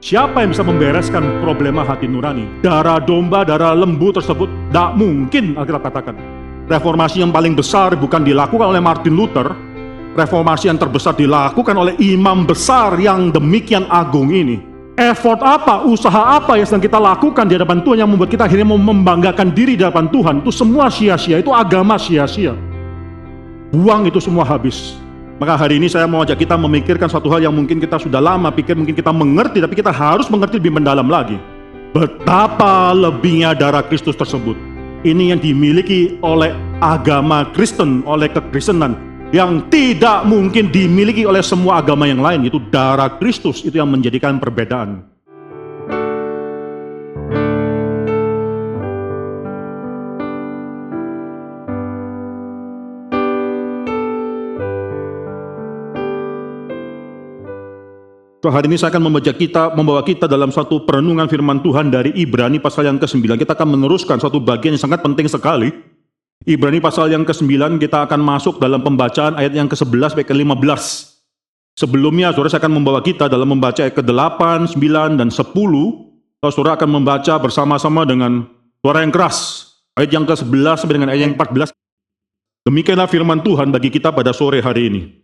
Siapa yang bisa membereskan problema hati nurani? Darah domba, darah lembu tersebut tidak mungkin Alkitab katakan. Reformasi yang paling besar bukan dilakukan oleh Martin Luther, reformasi yang terbesar dilakukan oleh imam besar yang demikian agung ini. Effort apa, usaha apa yang sedang kita lakukan di hadapan Tuhan yang membuat kita akhirnya membanggakan diri di hadapan Tuhan, itu semua sia-sia, itu agama sia-sia. Buang itu semua habis. Maka hari ini saya mau ajak kita memikirkan suatu hal yang mungkin kita sudah lama pikir, mungkin kita mengerti, tapi kita harus mengerti lebih mendalam lagi. Betapa lebihnya darah Kristus tersebut. Ini yang dimiliki oleh agama Kristen, oleh kekristenan. Yang tidak mungkin dimiliki oleh semua agama yang lain, itu darah Kristus itu yang menjadikan perbedaan. So, hari ini saya akan membaca kita, membawa kita dalam satu perenungan firman Tuhan dari Ibrani pasal yang ke-9. Kita akan meneruskan satu bagian yang sangat penting sekali. Ibrani pasal yang ke-9 kita akan masuk dalam pembacaan ayat yang ke-11 sampai ke-15. Sebelumnya saudara saya akan membawa kita dalam membaca ayat ke-8, 9, dan 10. Saudara akan membaca bersama-sama dengan suara yang keras. Ayat yang ke-11 sampai dengan ayat yang 14. Demikianlah firman Tuhan bagi kita pada sore hari ini.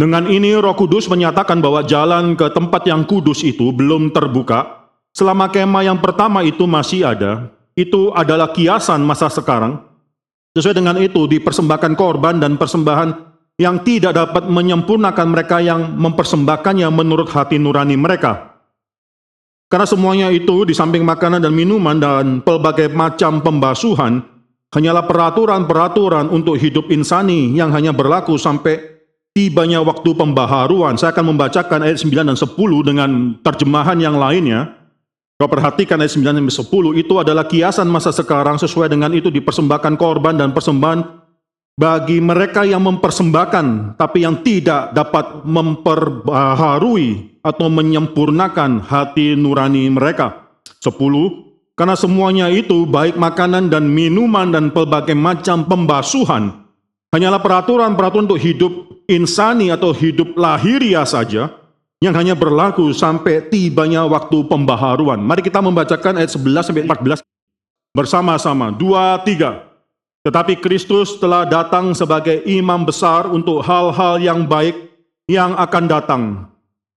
Dengan ini Roh Kudus menyatakan bahwa jalan ke tempat yang kudus itu belum terbuka selama kemah yang pertama itu masih ada. Itu adalah kiasan masa sekarang. Sesuai dengan itu dipersembahkan korban dan persembahan yang tidak dapat menyempurnakan mereka yang mempersembahkannya menurut hati nurani mereka. Karena semuanya itu di samping makanan dan minuman dan pelbagai macam pembasuhan hanyalah peraturan-peraturan untuk hidup insani yang hanya berlaku sampai tibanya waktu pembaharuan. Saya akan membacakan ayat 9 dan 10 dengan terjemahan yang lainnya. Kau perhatikan ayat 9 dan 10 itu adalah kiasan masa sekarang sesuai dengan itu dipersembahkan korban dan persembahan bagi mereka yang mempersembahkan tapi yang tidak dapat memperbaharui atau menyempurnakan hati nurani mereka. 10 karena semuanya itu baik makanan dan minuman dan pelbagai macam pembasuhan hanyalah peraturan-peraturan untuk hidup insani atau hidup lahiria saja yang hanya berlaku sampai tibanya waktu pembaharuan. Mari kita membacakan ayat 11 sampai 14 bersama-sama. Dua, tiga. Tetapi Kristus telah datang sebagai imam besar untuk hal-hal yang baik yang akan datang.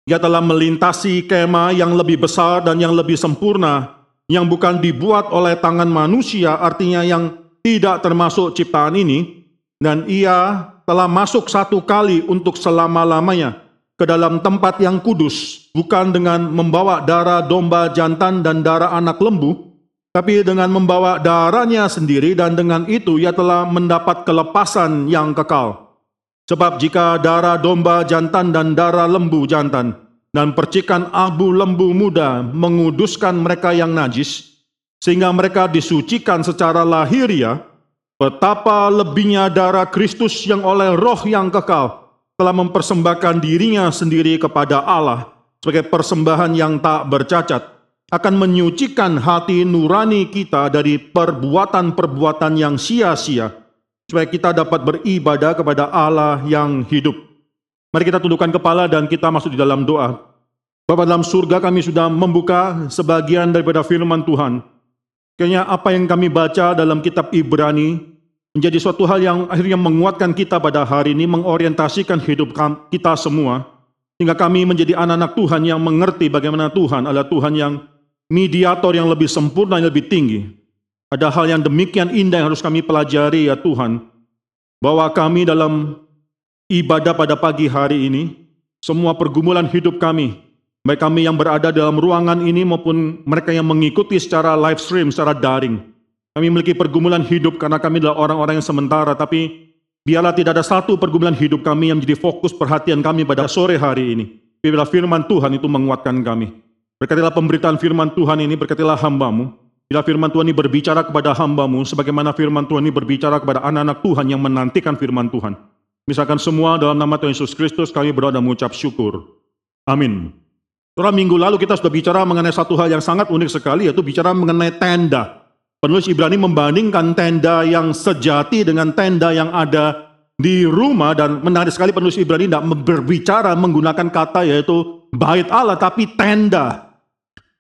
Ia telah melintasi kemah yang lebih besar dan yang lebih sempurna, yang bukan dibuat oleh tangan manusia, artinya yang tidak termasuk ciptaan ini, dan ia telah masuk satu kali untuk selama-lamanya ke dalam tempat yang kudus, bukan dengan membawa darah domba jantan dan darah anak lembu, tapi dengan membawa darahnya sendiri dan dengan itu ia telah mendapat kelepasan yang kekal. Sebab jika darah domba jantan dan darah lembu jantan dan percikan abu lembu muda menguduskan mereka yang najis, sehingga mereka disucikan secara lahiriah, Betapa lebihnya darah Kristus yang oleh roh yang kekal telah mempersembahkan dirinya sendiri kepada Allah sebagai persembahan yang tak bercacat akan menyucikan hati nurani kita dari perbuatan-perbuatan yang sia-sia supaya kita dapat beribadah kepada Allah yang hidup. Mari kita tundukkan kepala dan kita masuk di dalam doa. Bapak dalam surga kami sudah membuka sebagian daripada firman Tuhan. Kayaknya apa yang kami baca dalam kitab Ibrani menjadi suatu hal yang akhirnya menguatkan kita pada hari ini, mengorientasikan hidup kita semua, sehingga kami menjadi anak-anak Tuhan yang mengerti bagaimana Tuhan adalah Tuhan yang mediator yang lebih sempurna, yang lebih tinggi. Ada hal yang demikian indah yang harus kami pelajari ya Tuhan, bahwa kami dalam ibadah pada pagi hari ini, semua pergumulan hidup kami, baik kami yang berada dalam ruangan ini maupun mereka yang mengikuti secara live stream, secara daring, kami memiliki pergumulan hidup karena kami adalah orang-orang yang sementara, tapi biarlah tidak ada satu pergumulan hidup kami yang menjadi fokus perhatian kami pada sore hari ini. Biarlah firman Tuhan itu menguatkan kami. Berkatilah pemberitaan firman Tuhan ini, berkatilah hambamu. Bila firman Tuhan ini berbicara kepada hambamu, sebagaimana firman Tuhan ini berbicara kepada anak-anak Tuhan yang menantikan firman Tuhan. Misalkan semua dalam nama Tuhan Yesus Kristus kami berdoa dan mengucap syukur. Amin. Setelah minggu lalu kita sudah bicara mengenai satu hal yang sangat unik sekali, yaitu bicara mengenai tenda. Penulis Ibrani membandingkan tenda yang sejati dengan tenda yang ada di rumah dan menarik sekali penulis Ibrani tidak berbicara menggunakan kata yaitu bait Allah tapi tenda.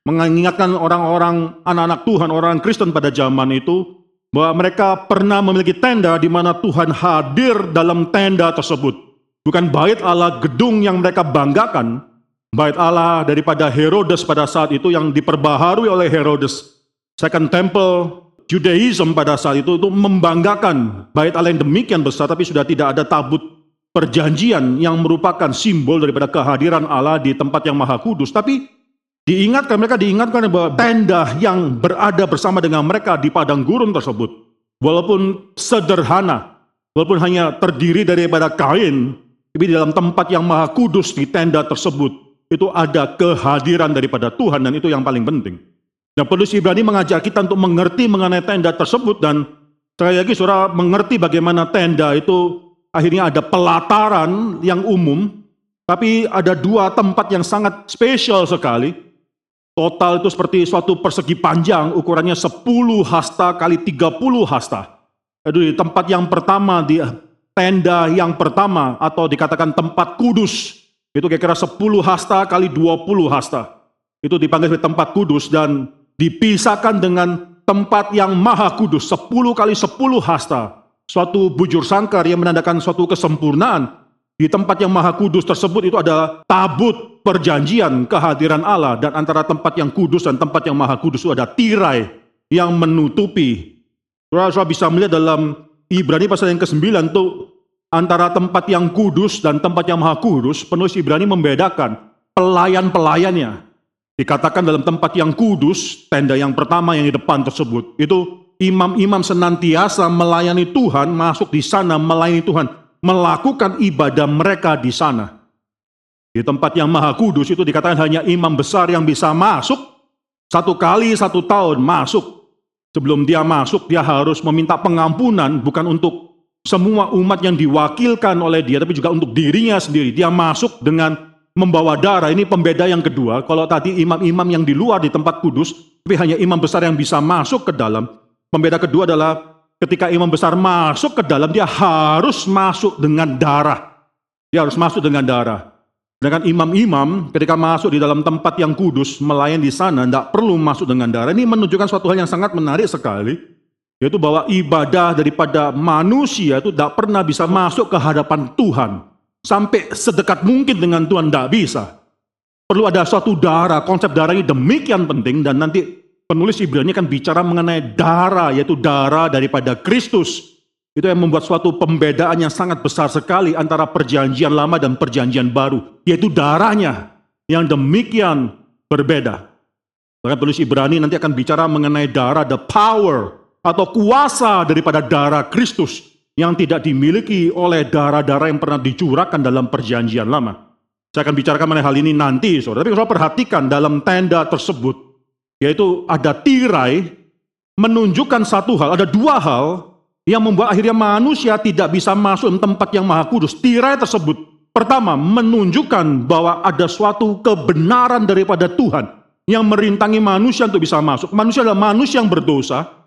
mengingatkan orang-orang anak-anak Tuhan, orang Kristen pada zaman itu bahwa mereka pernah memiliki tenda di mana Tuhan hadir dalam tenda tersebut. Bukan bait Allah gedung yang mereka banggakan, bait Allah daripada Herodes pada saat itu yang diperbaharui oleh Herodes. Second Temple Judaism pada saat itu itu membanggakan bait Allah yang demikian besar tapi sudah tidak ada tabut perjanjian yang merupakan simbol daripada kehadiran Allah di tempat yang maha kudus. Tapi diingatkan mereka diingatkan bahwa tenda yang berada bersama dengan mereka di padang gurun tersebut, walaupun sederhana, walaupun hanya terdiri daripada kain, tapi di dalam tempat yang maha kudus di tenda tersebut, itu ada kehadiran daripada Tuhan dan itu yang paling penting. Nah, penulis Ibrani mengajak kita untuk mengerti mengenai tenda tersebut dan sekali lagi saudara mengerti bagaimana tenda itu akhirnya ada pelataran yang umum, tapi ada dua tempat yang sangat spesial sekali. Total itu seperti suatu persegi panjang, ukurannya 10 hasta kali 30 hasta. Jadi di tempat yang pertama, di tenda yang pertama, atau dikatakan tempat kudus, itu kira-kira 10 hasta kali 20 hasta. Itu dipanggil tempat kudus dan dipisahkan dengan tempat yang maha kudus, 10 kali 10 hasta suatu bujur sangkar yang menandakan suatu kesempurnaan. Di tempat yang maha kudus tersebut itu adalah tabut perjanjian kehadiran Allah dan antara tempat yang kudus dan tempat yang maha kudus itu ada tirai yang menutupi. Saudara bisa melihat dalam Ibrani pasal yang ke-9 itu antara tempat yang kudus dan tempat yang maha kudus, penulis Ibrani membedakan pelayan-pelayannya. Dikatakan dalam tempat yang kudus, tenda yang pertama yang di depan tersebut, itu imam-imam senantiasa melayani Tuhan, masuk di sana melayani Tuhan, melakukan ibadah mereka di sana. Di tempat yang maha kudus itu dikatakan hanya imam besar yang bisa masuk, satu kali satu tahun masuk. Sebelum dia masuk, dia harus meminta pengampunan, bukan untuk semua umat yang diwakilkan oleh dia, tapi juga untuk dirinya sendiri. Dia masuk dengan membawa darah. Ini pembeda yang kedua. Kalau tadi imam-imam yang di luar di tempat kudus, tapi hanya imam besar yang bisa masuk ke dalam. Pembeda kedua adalah ketika imam besar masuk ke dalam, dia harus masuk dengan darah. Dia harus masuk dengan darah. Dengan imam-imam ketika masuk di dalam tempat yang kudus, melayan di sana, tidak perlu masuk dengan darah. Ini menunjukkan suatu hal yang sangat menarik sekali. Yaitu bahwa ibadah daripada manusia itu tidak pernah bisa masuk ke hadapan Tuhan. Sampai sedekat mungkin dengan Tuhan tidak bisa. Perlu ada suatu darah, konsep darah ini demikian penting dan nanti penulis Ibrani kan bicara mengenai darah, yaitu darah daripada Kristus. Itu yang membuat suatu pembedaan yang sangat besar sekali antara perjanjian lama dan perjanjian baru. Yaitu darahnya yang demikian berbeda. Bahkan penulis Ibrani nanti akan bicara mengenai darah, the power atau kuasa daripada darah Kristus yang tidak dimiliki oleh darah-darah yang pernah dicurahkan dalam perjanjian lama. Saya akan bicarakan mengenai hal ini nanti, saudara. Tapi saudara perhatikan dalam tenda tersebut, yaitu ada tirai menunjukkan satu hal, ada dua hal yang membuat akhirnya manusia tidak bisa masuk ke tempat yang maha kudus. Tirai tersebut pertama menunjukkan bahwa ada suatu kebenaran daripada Tuhan yang merintangi manusia untuk bisa masuk. Manusia adalah manusia yang berdosa.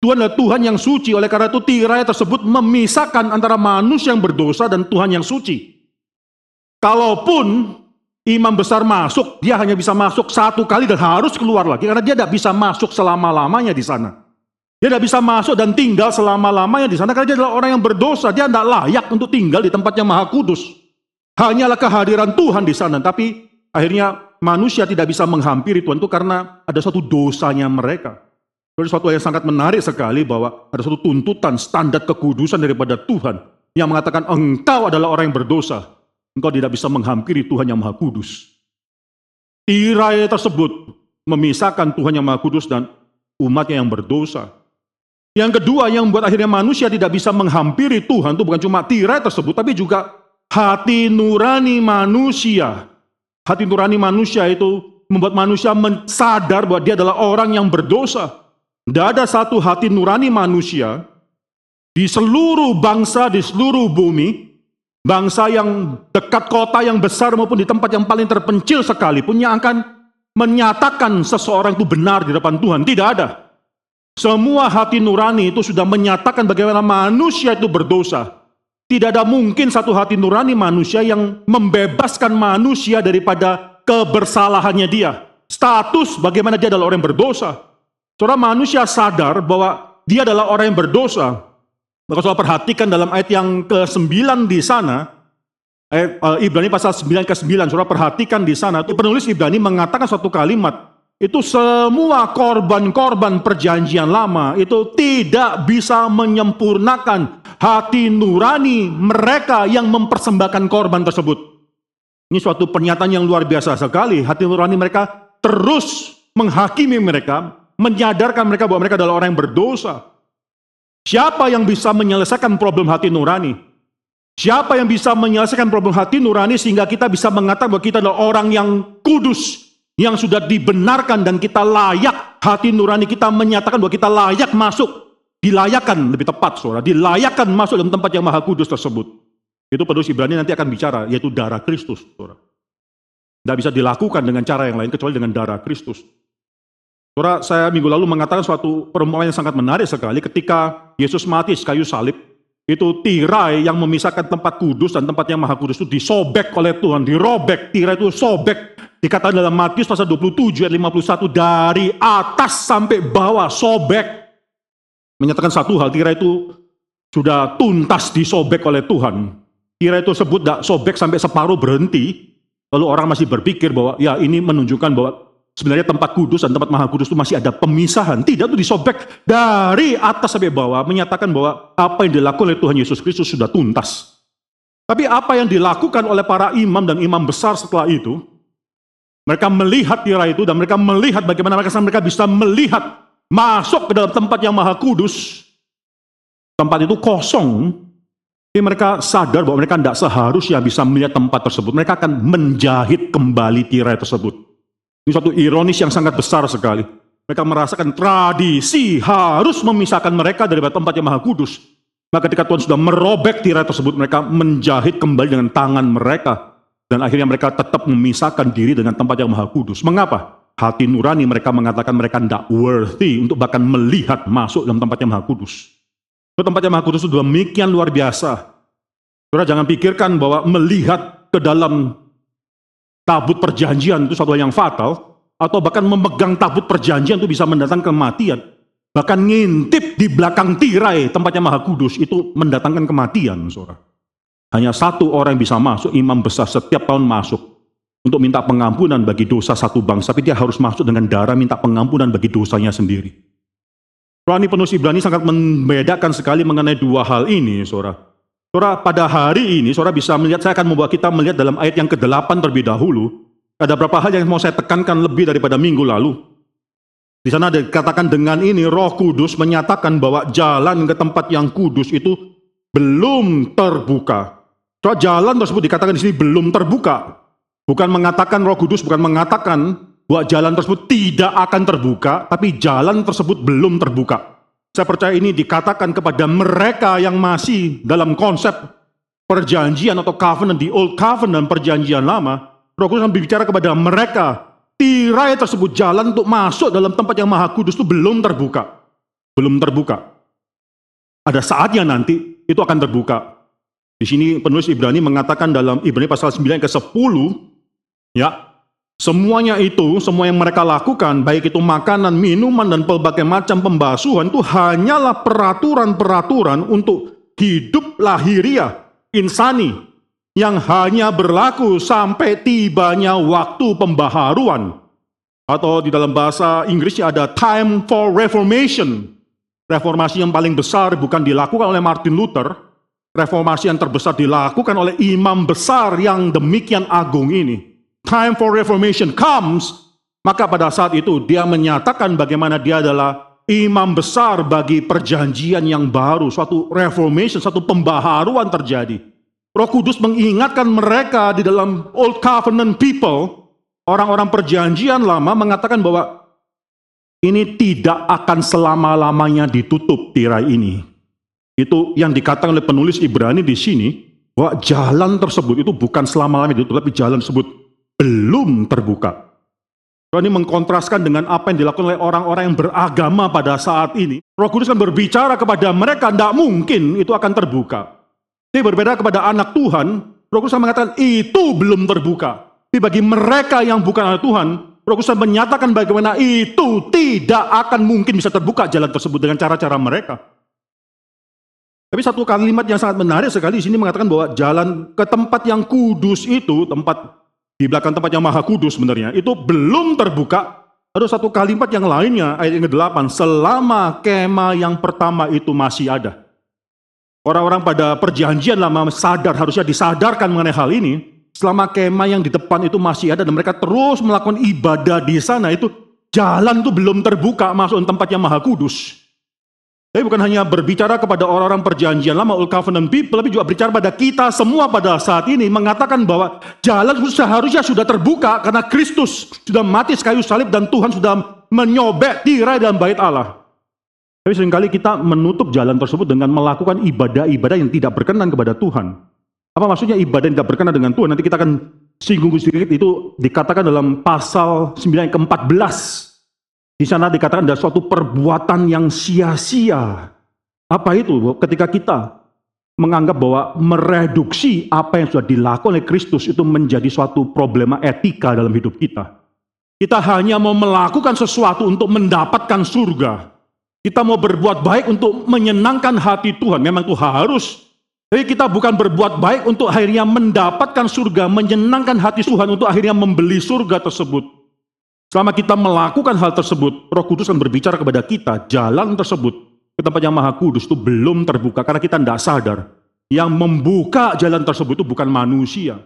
Tuhan adalah Tuhan yang suci. Oleh karena itu tirai tersebut memisahkan antara manusia yang berdosa dan Tuhan yang suci. Kalaupun imam besar masuk, dia hanya bisa masuk satu kali dan harus keluar lagi karena dia tidak bisa masuk selama-lamanya di sana. Dia tidak bisa masuk dan tinggal selama-lamanya di sana karena dia adalah orang yang berdosa. Dia tidak layak untuk tinggal di tempat yang maha kudus. Hanyalah kehadiran Tuhan di sana. Tapi akhirnya manusia tidak bisa menghampiri Tuhan itu karena ada satu dosanya mereka. Jadi suatu yang sangat menarik sekali bahwa ada satu tuntutan standar kekudusan daripada Tuhan yang mengatakan engkau adalah orang yang berdosa engkau tidak bisa menghampiri Tuhan yang Maha Kudus. Tirai tersebut memisahkan Tuhan yang Maha Kudus dan umatnya yang berdosa. Yang kedua yang membuat akhirnya manusia tidak bisa menghampiri Tuhan itu bukan cuma tirai tersebut, tapi juga hati nurani manusia. Hati nurani manusia itu membuat manusia sadar bahwa dia adalah orang yang berdosa. Tidak ada satu hati nurani manusia di seluruh bangsa, di seluruh bumi Bangsa yang dekat kota yang besar maupun di tempat yang paling terpencil sekalipun yang akan menyatakan seseorang itu benar di depan Tuhan. Tidak ada. Semua hati nurani itu sudah menyatakan bagaimana manusia itu berdosa. Tidak ada mungkin satu hati nurani manusia yang membebaskan manusia daripada kebersalahannya dia. status bagaimana dia adalah orang yang berdosa. Saudara manusia sadar bahwa dia adalah orang yang berdosa. Maka saudara perhatikan dalam ayat yang ke-9 di sana, ayat uh, Ibrani pasal 9 ke 9, saudara perhatikan di sana, penulis Ibrani mengatakan suatu kalimat, itu semua korban-korban perjanjian lama itu tidak bisa menyempurnakan hati nurani mereka yang mempersembahkan korban tersebut. Ini suatu pernyataan yang luar biasa sekali. Hati nurani mereka terus menghakimi mereka, menyadarkan mereka bahwa mereka adalah orang yang berdosa. Siapa yang bisa menyelesaikan problem hati nurani? Siapa yang bisa menyelesaikan problem hati nurani sehingga kita bisa mengatakan bahwa kita adalah orang yang kudus, yang sudah dibenarkan dan kita layak, hati nurani kita menyatakan bahwa kita layak masuk, dilayakkan lebih tepat saudara, dilayakkan masuk dalam tempat yang maha kudus tersebut. Itu penulis Ibrani nanti akan bicara, yaitu darah Kristus. Saudara. Tidak bisa dilakukan dengan cara yang lain kecuali dengan darah Kristus. Saudara, saya minggu lalu mengatakan suatu perumpamaan yang sangat menarik sekali ketika Yesus mati di kayu salib, itu tirai yang memisahkan tempat kudus dan tempat yang maha kudus itu disobek oleh Tuhan, dirobek, tirai itu sobek Dikatakan dalam Matius pasal 27 ayat 51 dari atas sampai bawah sobek. Menyatakan satu hal, tirai itu sudah tuntas disobek oleh Tuhan. Tirai itu sebut tidak sobek sampai separuh berhenti. Lalu orang masih berpikir bahwa ya ini menunjukkan bahwa sebenarnya tempat kudus dan tempat maha kudus itu masih ada pemisahan. Tidak, itu disobek dari atas sampai bawah. Menyatakan bahwa apa yang dilakukan oleh Tuhan Yesus Kristus sudah tuntas. Tapi apa yang dilakukan oleh para imam dan imam besar setelah itu, mereka melihat tirai itu dan mereka melihat bagaimana mereka mereka bisa melihat masuk ke dalam tempat yang maha kudus. Tempat itu kosong. Tapi mereka sadar bahwa mereka tidak seharusnya bisa melihat tempat tersebut. Mereka akan menjahit kembali tirai tersebut. Ini suatu ironis yang sangat besar sekali. Mereka merasakan tradisi harus memisahkan mereka dari tempat yang maha kudus. Maka ketika Tuhan sudah merobek tirai tersebut, mereka menjahit kembali dengan tangan mereka dan akhirnya mereka tetap memisahkan diri dengan tempat yang maha kudus. Mengapa? Hati nurani mereka mengatakan mereka tidak worthy untuk bahkan melihat masuk dalam tempat yang maha kudus. Itu tempat yang maha kudus itu demikian luar biasa. Saudara jangan pikirkan bahwa melihat ke dalam tabut perjanjian itu suatu hal yang fatal. Atau bahkan memegang tabut perjanjian itu bisa mendatangkan kematian. Bahkan ngintip di belakang tirai tempat yang maha kudus itu mendatangkan kematian. Saudara. Hanya satu orang yang bisa masuk, imam besar setiap tahun masuk untuk minta pengampunan bagi dosa satu bangsa, tapi dia harus masuk dengan darah minta pengampunan bagi dosanya sendiri. Rani penulis Ibrani sangat membedakan sekali mengenai dua hal ini, saudara. Saudara, pada hari ini, saudara bisa melihat, saya akan membawa kita melihat dalam ayat yang ke-8 terlebih dahulu, ada beberapa hal yang mau saya tekankan lebih daripada minggu lalu. Di sana dikatakan dengan ini, roh kudus menyatakan bahwa jalan ke tempat yang kudus itu belum terbuka. So, jalan tersebut dikatakan di sini belum terbuka. Bukan mengatakan Roh Kudus, bukan mengatakan bahwa jalan tersebut tidak akan terbuka, tapi jalan tersebut belum terbuka. Saya percaya ini dikatakan kepada mereka yang masih dalam konsep perjanjian atau covenant di Old Covenant perjanjian lama. Roh Kudus berbicara kepada mereka, tirai tersebut jalan untuk masuk dalam tempat yang maha kudus itu belum terbuka. Belum terbuka. Ada saatnya nanti itu akan terbuka. Di sini penulis Ibrani mengatakan dalam Ibrani pasal 9 ke 10, ya, semuanya itu, semua yang mereka lakukan, baik itu makanan, minuman, dan pelbagai macam pembasuhan, itu hanyalah peraturan-peraturan untuk hidup lahiriah, insani, yang hanya berlaku sampai tibanya waktu pembaharuan. Atau di dalam bahasa Inggrisnya ada time for reformation. Reformasi yang paling besar bukan dilakukan oleh Martin Luther, reformasi yang terbesar dilakukan oleh imam besar yang demikian agung ini. Time for reformation comes, maka pada saat itu dia menyatakan bagaimana dia adalah imam besar bagi perjanjian yang baru, suatu reformation, suatu pembaharuan terjadi. Roh Kudus mengingatkan mereka di dalam Old Covenant people, orang-orang perjanjian lama mengatakan bahwa ini tidak akan selama-lamanya ditutup tirai ini. Itu yang dikatakan oleh penulis Ibrani di sini, bahwa jalan tersebut itu bukan selama-lamanya itu, tapi jalan tersebut belum terbuka. Ini mengkontraskan dengan apa yang dilakukan oleh orang-orang yang beragama pada saat ini. Roh Kudus kan berbicara kepada mereka, tidak mungkin itu akan terbuka. Tapi berbeda kepada anak Tuhan, Roh Kudus mengatakan itu belum terbuka. Tapi bagi mereka yang bukan anak Tuhan, Roh Kudus menyatakan bagaimana itu tidak akan mungkin bisa terbuka jalan tersebut dengan cara-cara mereka. Tapi satu kalimat yang sangat menarik sekali di sini mengatakan bahwa jalan ke tempat yang kudus itu, tempat di belakang tempat yang maha kudus sebenarnya, itu belum terbuka. Ada satu kalimat yang lainnya, ayat yang ke-8, selama kema yang pertama itu masih ada. Orang-orang pada perjanjian lama sadar, harusnya disadarkan mengenai hal ini, selama kemah yang di depan itu masih ada dan mereka terus melakukan ibadah di sana itu jalan itu belum terbuka masuk tempat yang maha kudus. Tapi bukan hanya berbicara kepada orang-orang perjanjian lama, Old Covenant people, tapi juga berbicara pada kita semua pada saat ini, mengatakan bahwa jalan seharusnya sudah terbuka karena Kristus sudah mati sekayu salib dan Tuhan sudah menyobek tirai dalam bait Allah. Tapi sering kali kita menutup jalan tersebut dengan melakukan ibadah-ibadah yang tidak berkenan kepada Tuhan. Apa maksudnya ibadah yang tidak berkenan dengan Tuhan? Nanti kita akan singgung sedikit itu dikatakan dalam pasal 9 ke-14. Di sana dikatakan ada suatu perbuatan yang sia-sia. Apa itu? Ketika kita menganggap bahwa mereduksi apa yang sudah dilakukan oleh Kristus itu menjadi suatu problema etika dalam hidup kita. Kita hanya mau melakukan sesuatu untuk mendapatkan surga. Kita mau berbuat baik untuk menyenangkan hati Tuhan. Memang itu harus jadi kita bukan berbuat baik untuk akhirnya mendapatkan surga, menyenangkan hati Tuhan untuk akhirnya membeli surga tersebut. Selama kita melakukan hal tersebut, Roh Kudus akan berbicara kepada kita, jalan tersebut ke tempat yang Maha Kudus itu belum terbuka karena kita tidak sadar. Yang membuka jalan tersebut itu bukan manusia.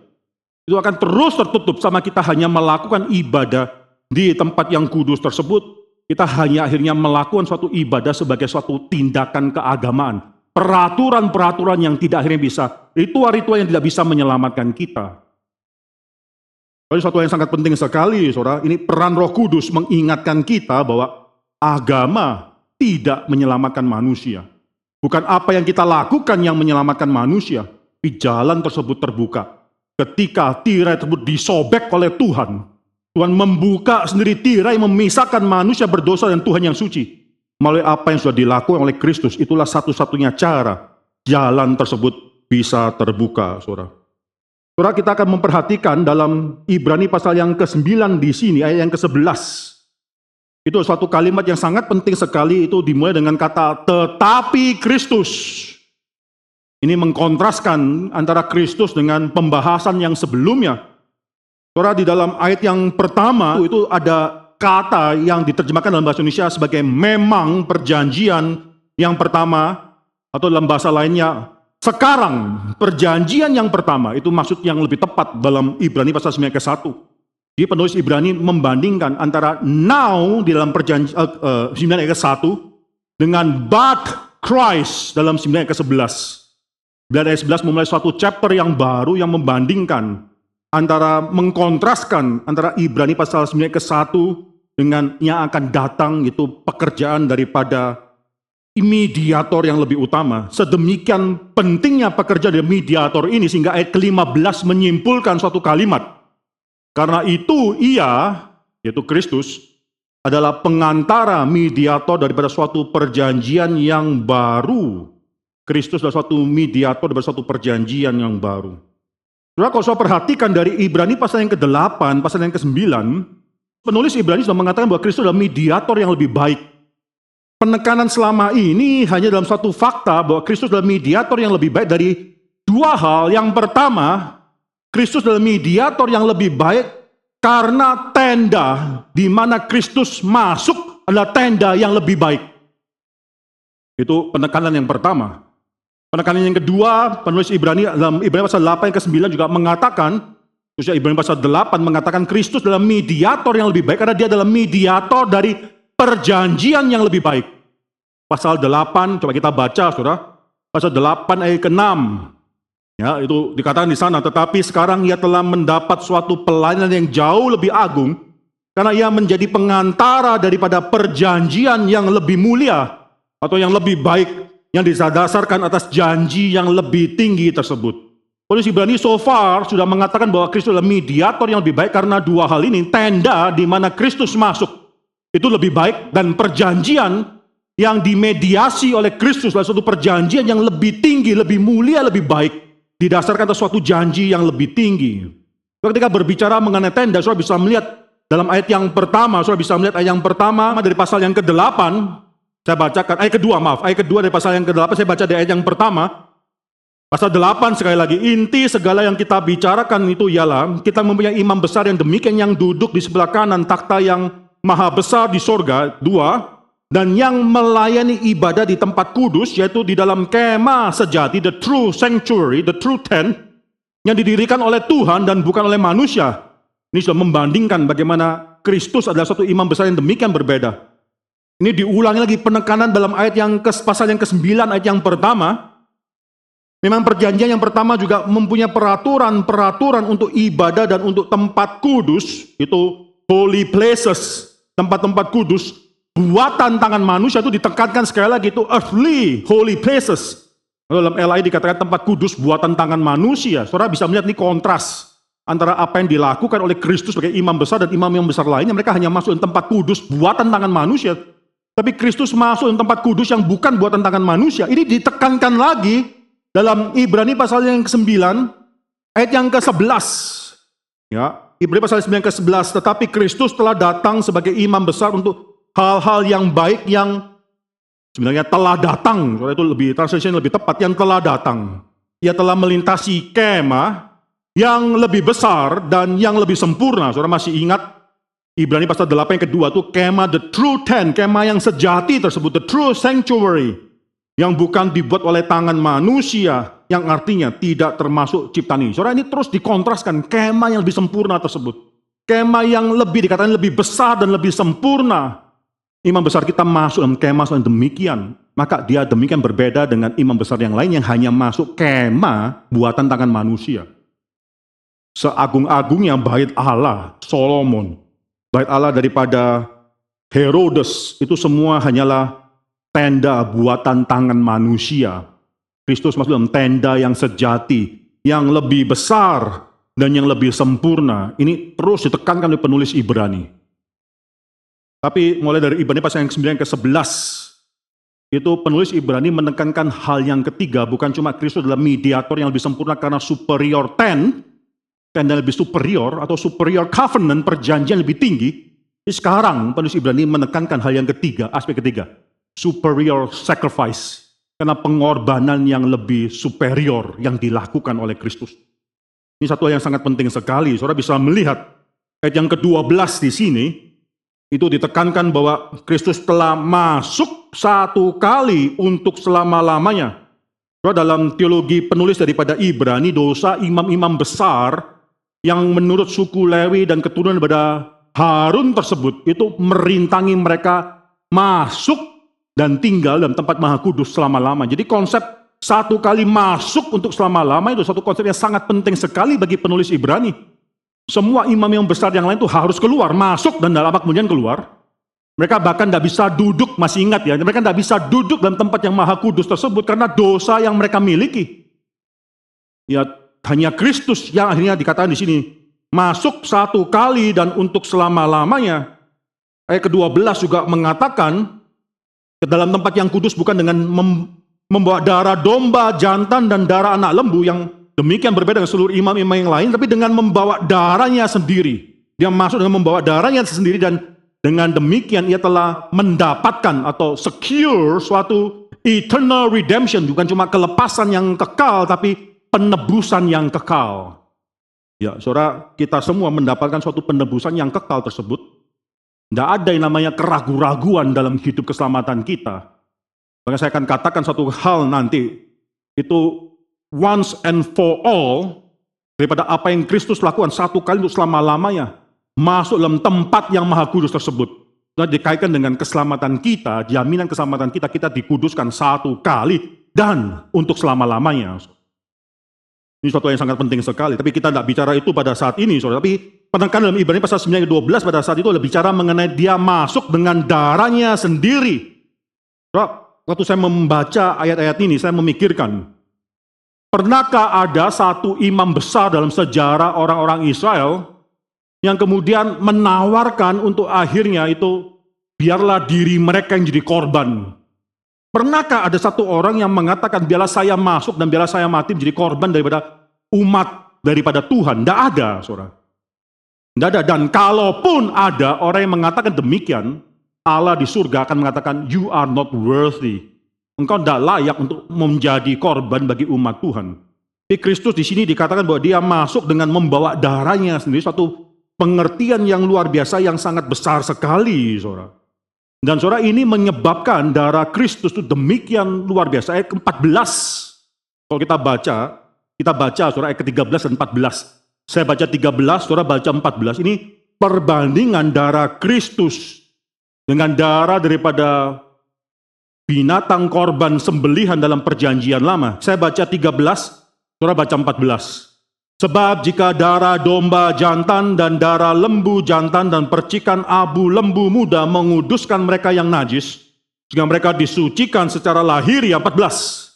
Itu akan terus tertutup sama kita hanya melakukan ibadah di tempat yang kudus tersebut. Kita hanya akhirnya melakukan suatu ibadah sebagai suatu tindakan keagamaan peraturan-peraturan yang tidak akhirnya bisa, ritual-ritual yang tidak bisa menyelamatkan kita. Jadi satu yang sangat penting sekali, saudara, ini peran roh kudus mengingatkan kita bahwa agama tidak menyelamatkan manusia. Bukan apa yang kita lakukan yang menyelamatkan manusia, tapi jalan tersebut terbuka. Ketika tirai tersebut disobek oleh Tuhan, Tuhan membuka sendiri tirai memisahkan manusia berdosa dan Tuhan yang suci melalui apa yang sudah dilakukan oleh Kristus, itulah satu-satunya cara jalan tersebut bisa terbuka, saudara. Saudara, kita akan memperhatikan dalam Ibrani pasal yang ke-9 di sini, ayat yang ke-11. Itu suatu kalimat yang sangat penting sekali, itu dimulai dengan kata tetapi Kristus. Ini mengkontraskan antara Kristus dengan pembahasan yang sebelumnya. Saudara, di dalam ayat yang pertama itu ada kata yang diterjemahkan dalam bahasa Indonesia sebagai memang perjanjian yang pertama atau dalam bahasa lainnya sekarang perjanjian yang pertama itu maksud yang lebih tepat dalam Ibrani pasal 9 ke 1. Di penulis Ibrani membandingkan antara now di dalam perjanjian uh, uh, 9 ke 1 dengan but Christ dalam 9 ke 11. Dan ayat 11 memulai suatu chapter yang baru yang membandingkan antara mengkontraskan antara Ibrani pasal 9 ke 1 dengan yang akan datang itu pekerjaan daripada mediator yang lebih utama. Sedemikian pentingnya pekerjaan dari mediator ini sehingga ayat ke-15 menyimpulkan suatu kalimat. Karena itu ia, yaitu Kristus, adalah pengantara mediator daripada suatu perjanjian yang baru. Kristus adalah suatu mediator daripada suatu perjanjian yang baru. Saudara, kalau saya perhatikan dari Ibrani pasal yang ke-8, pasal yang ke-9, penulis Ibrani sudah mengatakan bahwa Kristus adalah mediator yang lebih baik. Penekanan selama ini hanya dalam satu fakta bahwa Kristus adalah mediator yang lebih baik dari dua hal. Yang pertama, Kristus adalah mediator yang lebih baik karena tenda di mana Kristus masuk adalah tenda yang lebih baik. Itu penekanan yang pertama. Penekanan yang kedua, penulis Ibrani dalam Ibrani pasal 8 yang ke-9 juga mengatakan, khususnya Ibrani pasal 8 mengatakan Kristus adalah mediator yang lebih baik karena dia adalah mediator dari perjanjian yang lebih baik. Pasal 8, coba kita baca Saudara. Pasal 8 ayat ke-6. Ya, itu dikatakan di sana, tetapi sekarang ia telah mendapat suatu pelayanan yang jauh lebih agung karena ia menjadi pengantara daripada perjanjian yang lebih mulia atau yang lebih baik yang didasarkan atas janji yang lebih tinggi tersebut. Polisi Ibrani so far sudah mengatakan bahwa Kristus adalah mediator yang lebih baik karena dua hal ini. Tenda di mana Kristus masuk itu lebih baik dan perjanjian yang dimediasi oleh Kristus adalah suatu perjanjian yang lebih tinggi, lebih mulia, lebih baik. Didasarkan atas suatu janji yang lebih tinggi. Ketika berbicara mengenai tenda, saudara bisa melihat dalam ayat yang pertama, saudara bisa melihat ayat yang pertama dari pasal yang ke-8, saya bacakan, ayat kedua maaf, ayat kedua dari pasal yang ke-8, saya baca dari ayat yang pertama, pasal 8 sekali lagi, inti segala yang kita bicarakan itu ialah, kita mempunyai imam besar yang demikian yang duduk di sebelah kanan takhta yang maha besar di sorga, dua, dan yang melayani ibadah di tempat kudus, yaitu di dalam kemah sejati, the true sanctuary, the true tent, yang didirikan oleh Tuhan dan bukan oleh manusia. Ini sudah membandingkan bagaimana Kristus adalah satu imam besar yang demikian berbeda. Ini diulangi lagi penekanan dalam ayat yang ke pasal yang ke-9 ayat yang pertama. Memang perjanjian yang pertama juga mempunyai peraturan-peraturan untuk ibadah dan untuk tempat kudus, itu holy places, tempat-tempat kudus, buatan tangan manusia itu ditekankan sekali lagi itu earthly holy places. Dalam LI dikatakan tempat kudus buatan tangan manusia. Saudara bisa melihat ini kontras antara apa yang dilakukan oleh Kristus sebagai imam besar dan imam yang besar lainnya. Mereka hanya masuk di tempat kudus buatan tangan manusia. Tapi Kristus masuk di tempat kudus yang bukan buatan tangan manusia. Ini ditekankan lagi dalam Ibrani pasal yang ke-9 ayat yang ke-11. Ya, Ibrani pasal 9 ke-11, tetapi Kristus telah datang sebagai imam besar untuk hal-hal yang baik yang sebenarnya telah datang. Soalnya itu lebih translation lebih tepat yang telah datang. Ia telah melintasi kemah yang lebih besar dan yang lebih sempurna. Saudara masih ingat Ibrani pasal 8 yang kedua itu kemah the true tent, kemah yang sejati tersebut, the true sanctuary yang bukan dibuat oleh tangan manusia yang artinya tidak termasuk ciptaan ini. Saudara ini terus dikontraskan kemah yang lebih sempurna tersebut. Kemah yang lebih dikatakan lebih besar dan lebih sempurna. Imam besar kita masuk dalam kemah yang demikian. Maka dia demikian berbeda dengan imam besar yang lain yang hanya masuk kemah buatan tangan manusia seagung-agungnya bait Allah, Solomon, bait Allah daripada Herodes, itu semua hanyalah tenda buatan tangan manusia. Kristus masuk dalam tenda yang sejati, yang lebih besar dan yang lebih sempurna. Ini terus ditekankan oleh penulis Ibrani. Tapi mulai dari Ibrani pasal yang ke-9 ke 11, itu penulis Ibrani menekankan hal yang ketiga, bukan cuma Kristus adalah mediator yang lebih sempurna karena superior ten, tenda lebih superior atau superior covenant perjanjian lebih tinggi. Sekarang penulis Ibrani menekankan hal yang ketiga, aspek ketiga, superior sacrifice. Karena pengorbanan yang lebih superior yang dilakukan oleh Kristus. Ini satu yang sangat penting sekali. Saudara bisa melihat ayat yang ke-12 di sini, itu ditekankan bahwa Kristus telah masuk satu kali untuk selama-lamanya. Dalam teologi penulis daripada Ibrani, dosa imam-imam besar yang menurut suku Lewi dan keturunan pada Harun tersebut itu merintangi mereka masuk dan tinggal dalam tempat maha kudus selama-lama. Jadi konsep satu kali masuk untuk selama-lama itu satu konsep yang sangat penting sekali bagi penulis Ibrani. Semua imam yang besar yang lain itu harus keluar, masuk dan dalam kemudian keluar. Mereka bahkan tidak bisa duduk, masih ingat ya, mereka tidak bisa duduk dalam tempat yang maha kudus tersebut karena dosa yang mereka miliki. Ya hanya Kristus yang akhirnya dikatakan di sini masuk satu kali dan untuk selama-lamanya. Ayat ke-12 juga mengatakan ke dalam tempat yang kudus bukan dengan mem membawa darah domba, jantan dan darah anak lembu yang demikian berbeda dengan seluruh imam-imam yang lain, tapi dengan membawa darahnya sendiri. Dia masuk dengan membawa darahnya sendiri dan dengan demikian ia telah mendapatkan atau secure suatu eternal redemption, bukan cuma kelepasan yang kekal, tapi penebusan yang kekal. Ya, saudara, kita semua mendapatkan suatu penebusan yang kekal tersebut. Tidak ada yang namanya keraguan-raguan dalam hidup keselamatan kita. Maka saya akan katakan satu hal nanti, itu once and for all, daripada apa yang Kristus lakukan satu kali untuk selama-lamanya, masuk dalam tempat yang maha kudus tersebut. Dan dikaitkan dengan keselamatan kita, jaminan keselamatan kita, kita dikuduskan satu kali dan untuk selama-lamanya. Ini suatu yang sangat penting sekali. Tapi kita tidak bicara itu pada saat ini, saudara. Tapi penekanan dalam Ibrani pasal 9 12 pada saat itu adalah bicara mengenai dia masuk dengan darahnya sendiri. Saudara, waktu saya membaca ayat-ayat ini, saya memikirkan, pernahkah ada satu imam besar dalam sejarah orang-orang Israel yang kemudian menawarkan untuk akhirnya itu biarlah diri mereka yang jadi korban Pernahkah ada satu orang yang mengatakan biarlah saya masuk dan biarlah saya mati menjadi korban daripada umat daripada Tuhan? Tidak ada, saudara. Tidak ada. Dan kalaupun ada orang yang mengatakan demikian, Allah di surga akan mengatakan, you are not worthy. Engkau tidak layak untuk menjadi korban bagi umat Tuhan. Tapi Kristus di sini dikatakan bahwa dia masuk dengan membawa darahnya sendiri, suatu pengertian yang luar biasa yang sangat besar sekali, saudara. Dan saudara ini menyebabkan darah Kristus itu demikian luar biasa. Ayat ke-14, kalau kita baca, kita baca saudara ayat ke-13 dan 14. Saya baca 13, saudara baca 14. Ini perbandingan darah Kristus dengan darah daripada binatang korban sembelihan dalam perjanjian lama. Saya baca 13, saudara baca 14. Sebab jika darah domba jantan dan darah lembu jantan dan percikan abu lembu muda menguduskan mereka yang najis, sehingga mereka disucikan secara lahiriah 14.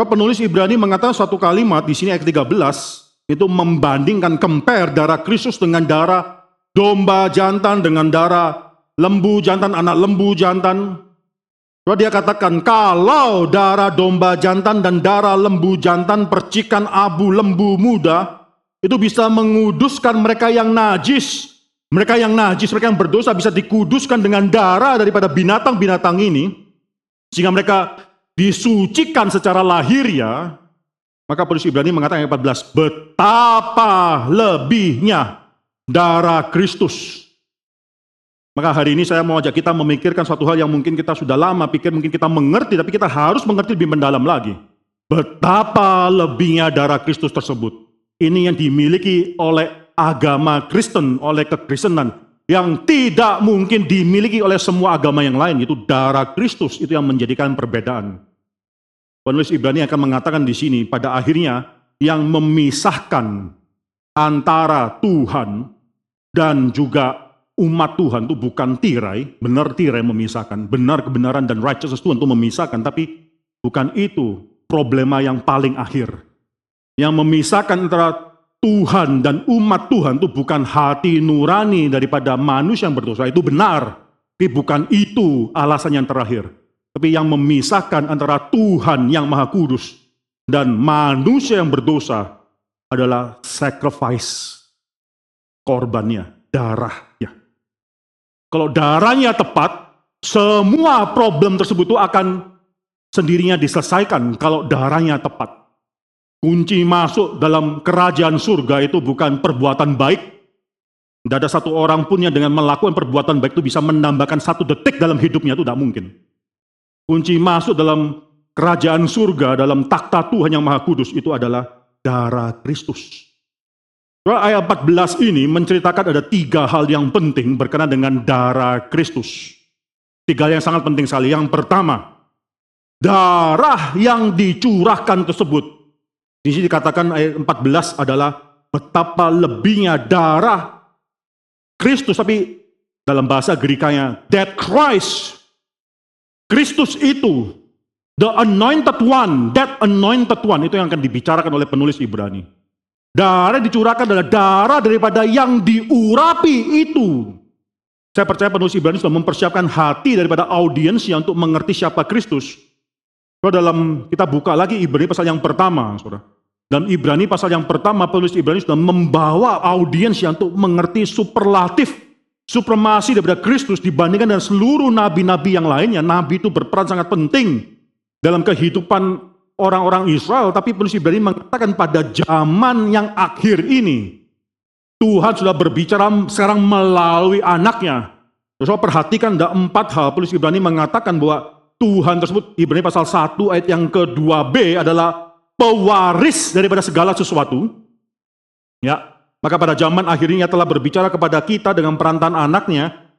Coba penulis Ibrani mengatakan satu kalimat di sini ayat 13 itu membandingkan compare darah Kristus dengan darah domba jantan dengan darah lembu jantan anak lembu jantan. Coba dia katakan kalau darah domba jantan dan darah lembu jantan percikan abu lembu muda itu bisa menguduskan mereka yang najis. Mereka yang najis, mereka yang berdosa bisa dikuduskan dengan darah daripada binatang-binatang ini. Sehingga mereka disucikan secara lahiriah, maka penulis Ibrani mengatakan ayat 14, betapa lebihnya darah Kristus. Maka hari ini saya mau ajak kita memikirkan suatu hal yang mungkin kita sudah lama pikir, mungkin kita mengerti, tapi kita harus mengerti lebih mendalam lagi. Betapa lebihnya darah Kristus tersebut. Ini yang dimiliki oleh agama Kristen, oleh kekristenan, yang tidak mungkin dimiliki oleh semua agama yang lain, itu darah Kristus, itu yang menjadikan perbedaan. Penulis Ibrani akan mengatakan di sini pada akhirnya yang memisahkan antara Tuhan dan juga umat Tuhan itu bukan tirai, benar tirai memisahkan, benar kebenaran dan righteousness Tuhan itu memisahkan, tapi bukan itu problema yang paling akhir. Yang memisahkan antara Tuhan dan umat Tuhan itu bukan hati nurani daripada manusia yang berdosa, itu benar. Tapi bukan itu alasan yang terakhir. Tapi yang memisahkan antara Tuhan yang Maha Kudus dan manusia yang berdosa adalah sacrifice korbannya, darahnya. Kalau darahnya tepat, semua problem tersebut itu akan sendirinya diselesaikan kalau darahnya tepat. Kunci masuk dalam kerajaan surga itu bukan perbuatan baik. Tidak ada satu orang pun yang dengan melakukan perbuatan baik itu bisa menambahkan satu detik dalam hidupnya itu tidak mungkin. Kunci masuk dalam kerajaan surga, dalam takhta Tuhan yang Maha Kudus itu adalah darah Kristus. Ayat 14 ini menceritakan ada tiga hal yang penting berkenaan dengan darah Kristus. Tiga hal yang sangat penting sekali. Yang pertama, darah yang dicurahkan tersebut. Di sini dikatakan ayat 14 adalah betapa lebihnya darah Kristus. Tapi dalam bahasa Gerikanya, that Christ Kristus itu, the anointed one, that anointed one, itu yang akan dibicarakan oleh penulis Ibrani. Darah dicurahkan adalah darah daripada yang diurapi itu. Saya percaya penulis Ibrani sudah mempersiapkan hati daripada audiensnya untuk mengerti siapa Kristus. Saudara dalam kita buka lagi Ibrani pasal yang pertama, saudara. Dalam Ibrani pasal yang pertama penulis Ibrani sudah membawa audiens yang untuk mengerti superlatif supremasi daripada Kristus dibandingkan dengan seluruh nabi-nabi yang lainnya. Nabi itu berperan sangat penting dalam kehidupan orang-orang Israel. Tapi penulis Ibrani mengatakan pada zaman yang akhir ini, Tuhan sudah berbicara sekarang melalui anaknya. Terus perhatikan ada empat hal. Penulis Ibrani mengatakan bahwa Tuhan tersebut, Ibrani pasal 1 ayat yang kedua B adalah pewaris daripada segala sesuatu. Ya, maka pada zaman akhirnya telah berbicara kepada kita dengan perantan anaknya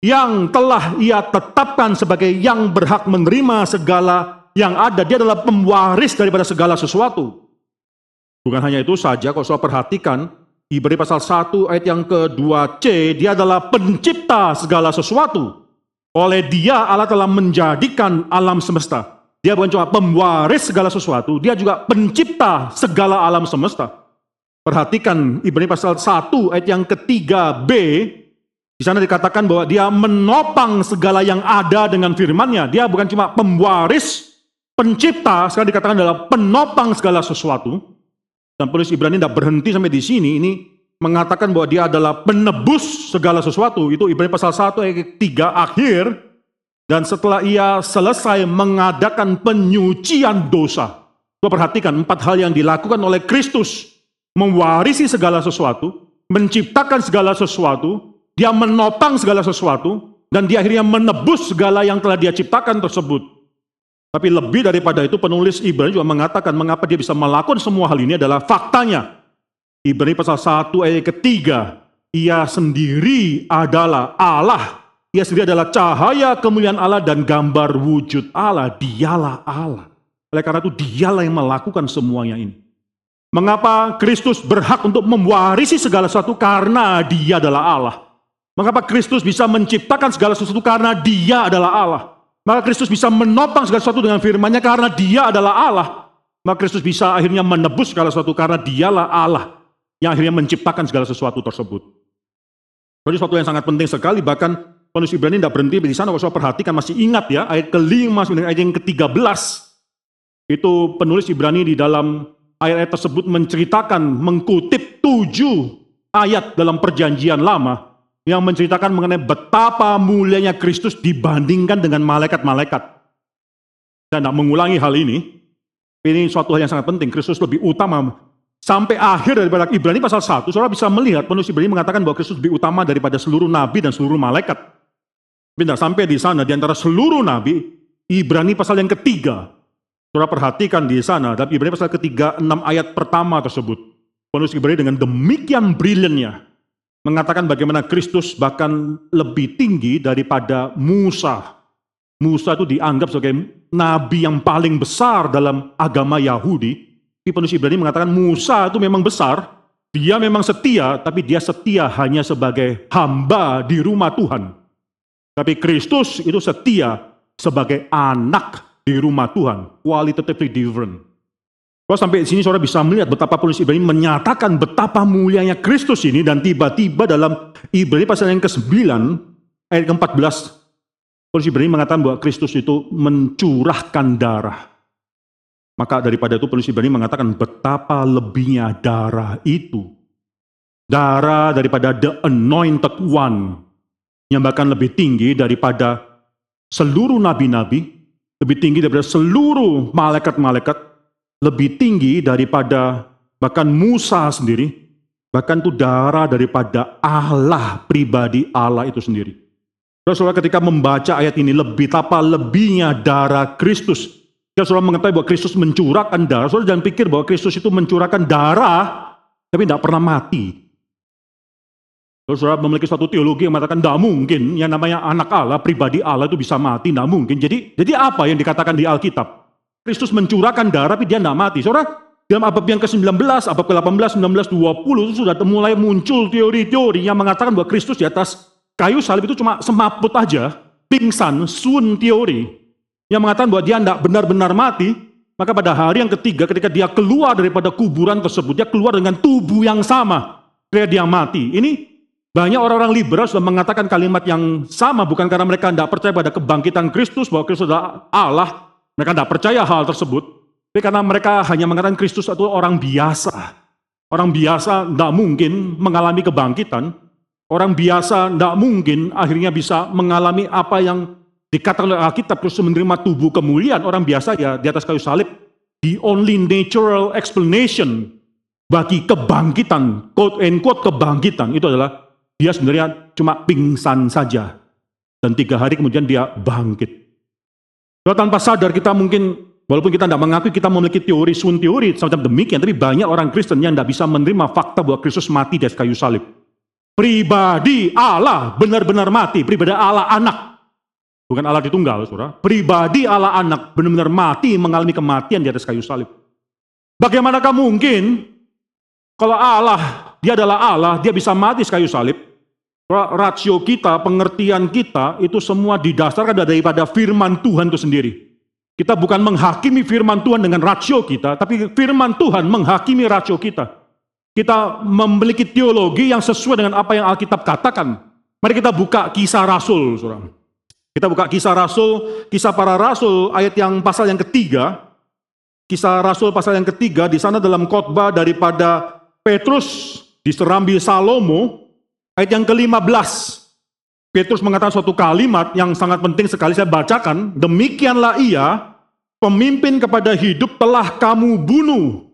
yang telah ia tetapkan sebagai yang berhak menerima segala yang ada. Dia adalah pemwaris daripada segala sesuatu. Bukan hanya itu saja, kalau saya perhatikan, Ibrani pasal 1 ayat yang kedua C, dia adalah pencipta segala sesuatu. Oleh dia Allah telah menjadikan alam semesta. Dia bukan cuma pemwaris segala sesuatu, dia juga pencipta segala alam semesta. Perhatikan Ibrani pasal 1 ayat yang ketiga B. Di sana dikatakan bahwa dia menopang segala yang ada dengan firman-Nya. Dia bukan cuma pemwaris, pencipta, sekarang dikatakan adalah penopang segala sesuatu. Dan penulis Ibrani tidak berhenti sampai di sini. Ini mengatakan bahwa dia adalah penebus segala sesuatu. Itu Ibrani pasal 1 ayat 3 akhir. Dan setelah ia selesai mengadakan penyucian dosa. Coba perhatikan empat hal yang dilakukan oleh Kristus. Mewarisi segala sesuatu, menciptakan segala sesuatu, dia menopang segala sesuatu, dan dia akhirnya menebus segala yang telah dia ciptakan tersebut. Tapi lebih daripada itu penulis Ibrani juga mengatakan mengapa dia bisa melakukan semua hal ini adalah faktanya. Ibrani pasal 1 ayat ketiga, ia sendiri adalah Allah. Ia sendiri adalah cahaya kemuliaan Allah dan gambar wujud Allah. Dialah Allah. Oleh karena itu dialah yang melakukan semuanya ini. Mengapa Kristus berhak untuk mewarisi segala sesuatu karena dia adalah Allah. Mengapa Kristus bisa menciptakan segala sesuatu karena dia adalah Allah. Maka Kristus bisa menopang segala sesuatu dengan firman-Nya karena dia adalah Allah. Maka Kristus bisa akhirnya menebus segala sesuatu karena dialah Allah yang akhirnya menciptakan segala sesuatu tersebut. Jadi sesuatu yang sangat penting sekali bahkan penulis Ibrani tidak berhenti di sana. Kalau perhatikan masih ingat ya ayat kelima ayat yang ke-13 itu penulis Ibrani di dalam ayat-ayat tersebut menceritakan, mengkutip tujuh ayat dalam perjanjian lama yang menceritakan mengenai betapa mulianya Kristus dibandingkan dengan malaikat-malaikat. Saya tidak mengulangi hal ini, ini suatu hal yang sangat penting. Kristus lebih utama. Sampai akhir daripada Ibrani pasal 1, saudara bisa melihat penulis Ibrani mengatakan bahwa Kristus lebih utama daripada seluruh nabi dan seluruh malaikat. Benar, sampai di sana, di antara seluruh nabi, Ibrani pasal yang ketiga, Saudara perhatikan di sana, dalam Ibrani pasal ketiga, enam ayat pertama tersebut. Penulis Ibrani dengan demikian brilliantnya, mengatakan bagaimana Kristus bahkan lebih tinggi daripada Musa. Musa itu dianggap sebagai nabi yang paling besar dalam agama Yahudi. Tapi penulis Ibrani mengatakan Musa itu memang besar, dia memang setia, tapi dia setia hanya sebagai hamba di rumah Tuhan. Tapi Kristus itu setia sebagai anak di rumah Tuhan, qualitatively different. Kalau sampai di sini saudara bisa melihat betapa penulis Ibrani menyatakan betapa mulianya Kristus ini dan tiba-tiba dalam Ibrani pasal yang ke-9 ayat ke-14 penulis Ibrani mengatakan bahwa Kristus itu mencurahkan darah. Maka daripada itu penulis Ibrani mengatakan betapa lebihnya darah itu. Darah daripada the anointed one yang bahkan lebih tinggi daripada seluruh nabi-nabi lebih tinggi daripada seluruh malaikat-malaikat, lebih tinggi daripada bahkan Musa sendiri, bahkan itu darah daripada Allah pribadi Allah itu sendiri. Saudara ketika membaca ayat ini lebih tapa lebihnya darah Kristus. Jika saudara mengetahui bahwa Kristus mencurahkan darah, saudara jangan pikir bahwa Kristus itu mencurahkan darah, tapi tidak pernah mati. Kalau saudara memiliki suatu teologi yang mengatakan tidak mungkin yang namanya anak Allah, pribadi Allah itu bisa mati, tidak mungkin. Jadi jadi apa yang dikatakan di Alkitab? Kristus mencurahkan darah tapi dia tidak mati. Saudara, dalam abad yang ke-19, abad ke-18, 19, 20 itu sudah mulai muncul teori-teori yang mengatakan bahwa Kristus di atas kayu salib itu cuma semaput aja, pingsan, sun teori. Yang mengatakan bahwa dia tidak benar-benar mati, maka pada hari yang ketiga ketika dia keluar daripada kuburan tersebut, dia keluar dengan tubuh yang sama. Dia mati. Ini banyak orang-orang liberal sudah mengatakan kalimat yang sama bukan karena mereka tidak percaya pada kebangkitan Kristus bahwa Kristus adalah Allah. Mereka tidak percaya hal tersebut. Tapi karena mereka hanya mengatakan Kristus itu orang biasa. Orang biasa tidak mungkin mengalami kebangkitan. Orang biasa tidak mungkin akhirnya bisa mengalami apa yang dikatakan oleh Alkitab terus menerima tubuh kemuliaan. Orang biasa ya di atas kayu salib. The only natural explanation bagi kebangkitan, quote and quote kebangkitan itu adalah dia sebenarnya cuma pingsan saja. Dan tiga hari kemudian dia bangkit. Kalau tanpa sadar kita mungkin, walaupun kita tidak mengakui kita memiliki teori sun teori semacam demikian, tapi banyak orang Kristen yang tidak bisa menerima fakta bahwa Kristus mati di kayu salib. Pribadi Allah benar-benar mati, pribadi Allah anak. Bukan Allah di tunggal, saudara. Pribadi Allah anak benar-benar mati mengalami kematian di atas kayu salib. Bagaimanakah mungkin kalau Allah, dia adalah Allah, dia bisa mati di kayu salib. Rasio kita, pengertian kita itu semua didasarkan daripada firman Tuhan itu sendiri. Kita bukan menghakimi firman Tuhan dengan rasio kita, tapi firman Tuhan menghakimi rasio kita. kita memiliki teologi yang sesuai dengan apa yang Alkitab katakan. Mari kita buka kisah Rasul, saudara. Kita buka kisah Rasul, kisah para Rasul, ayat yang pasal yang ketiga. Kisah Rasul pasal yang ketiga, di sana dalam khotbah daripada Petrus di Serambi Salomo, ayat yang ke-15. Petrus mengatakan suatu kalimat yang sangat penting sekali saya bacakan. Demikianlah ia, pemimpin kepada hidup telah kamu bunuh.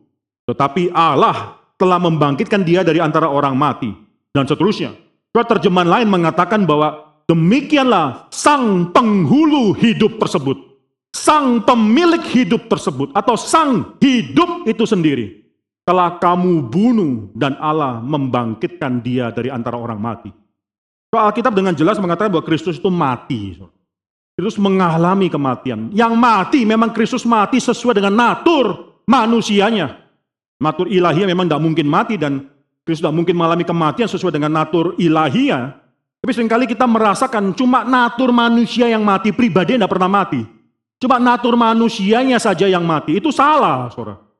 Tetapi Allah telah membangkitkan dia dari antara orang mati. Dan seterusnya. Surat terjemahan lain mengatakan bahwa demikianlah sang penghulu hidup tersebut. Sang pemilik hidup tersebut atau sang hidup itu sendiri telah kamu bunuh dan Allah membangkitkan dia dari antara orang mati. Soal Alkitab dengan jelas mengatakan bahwa Kristus itu mati. Kristus mengalami kematian. Yang mati memang Kristus mati sesuai dengan natur manusianya. Natur ilahiyah memang tidak mungkin mati dan Kristus tidak mungkin mengalami kematian sesuai dengan natur ilahiyah. Tapi sering kali kita merasakan cuma natur manusia yang mati, pribadi tidak pernah mati. Cuma natur manusianya saja yang mati. Itu salah, saudara.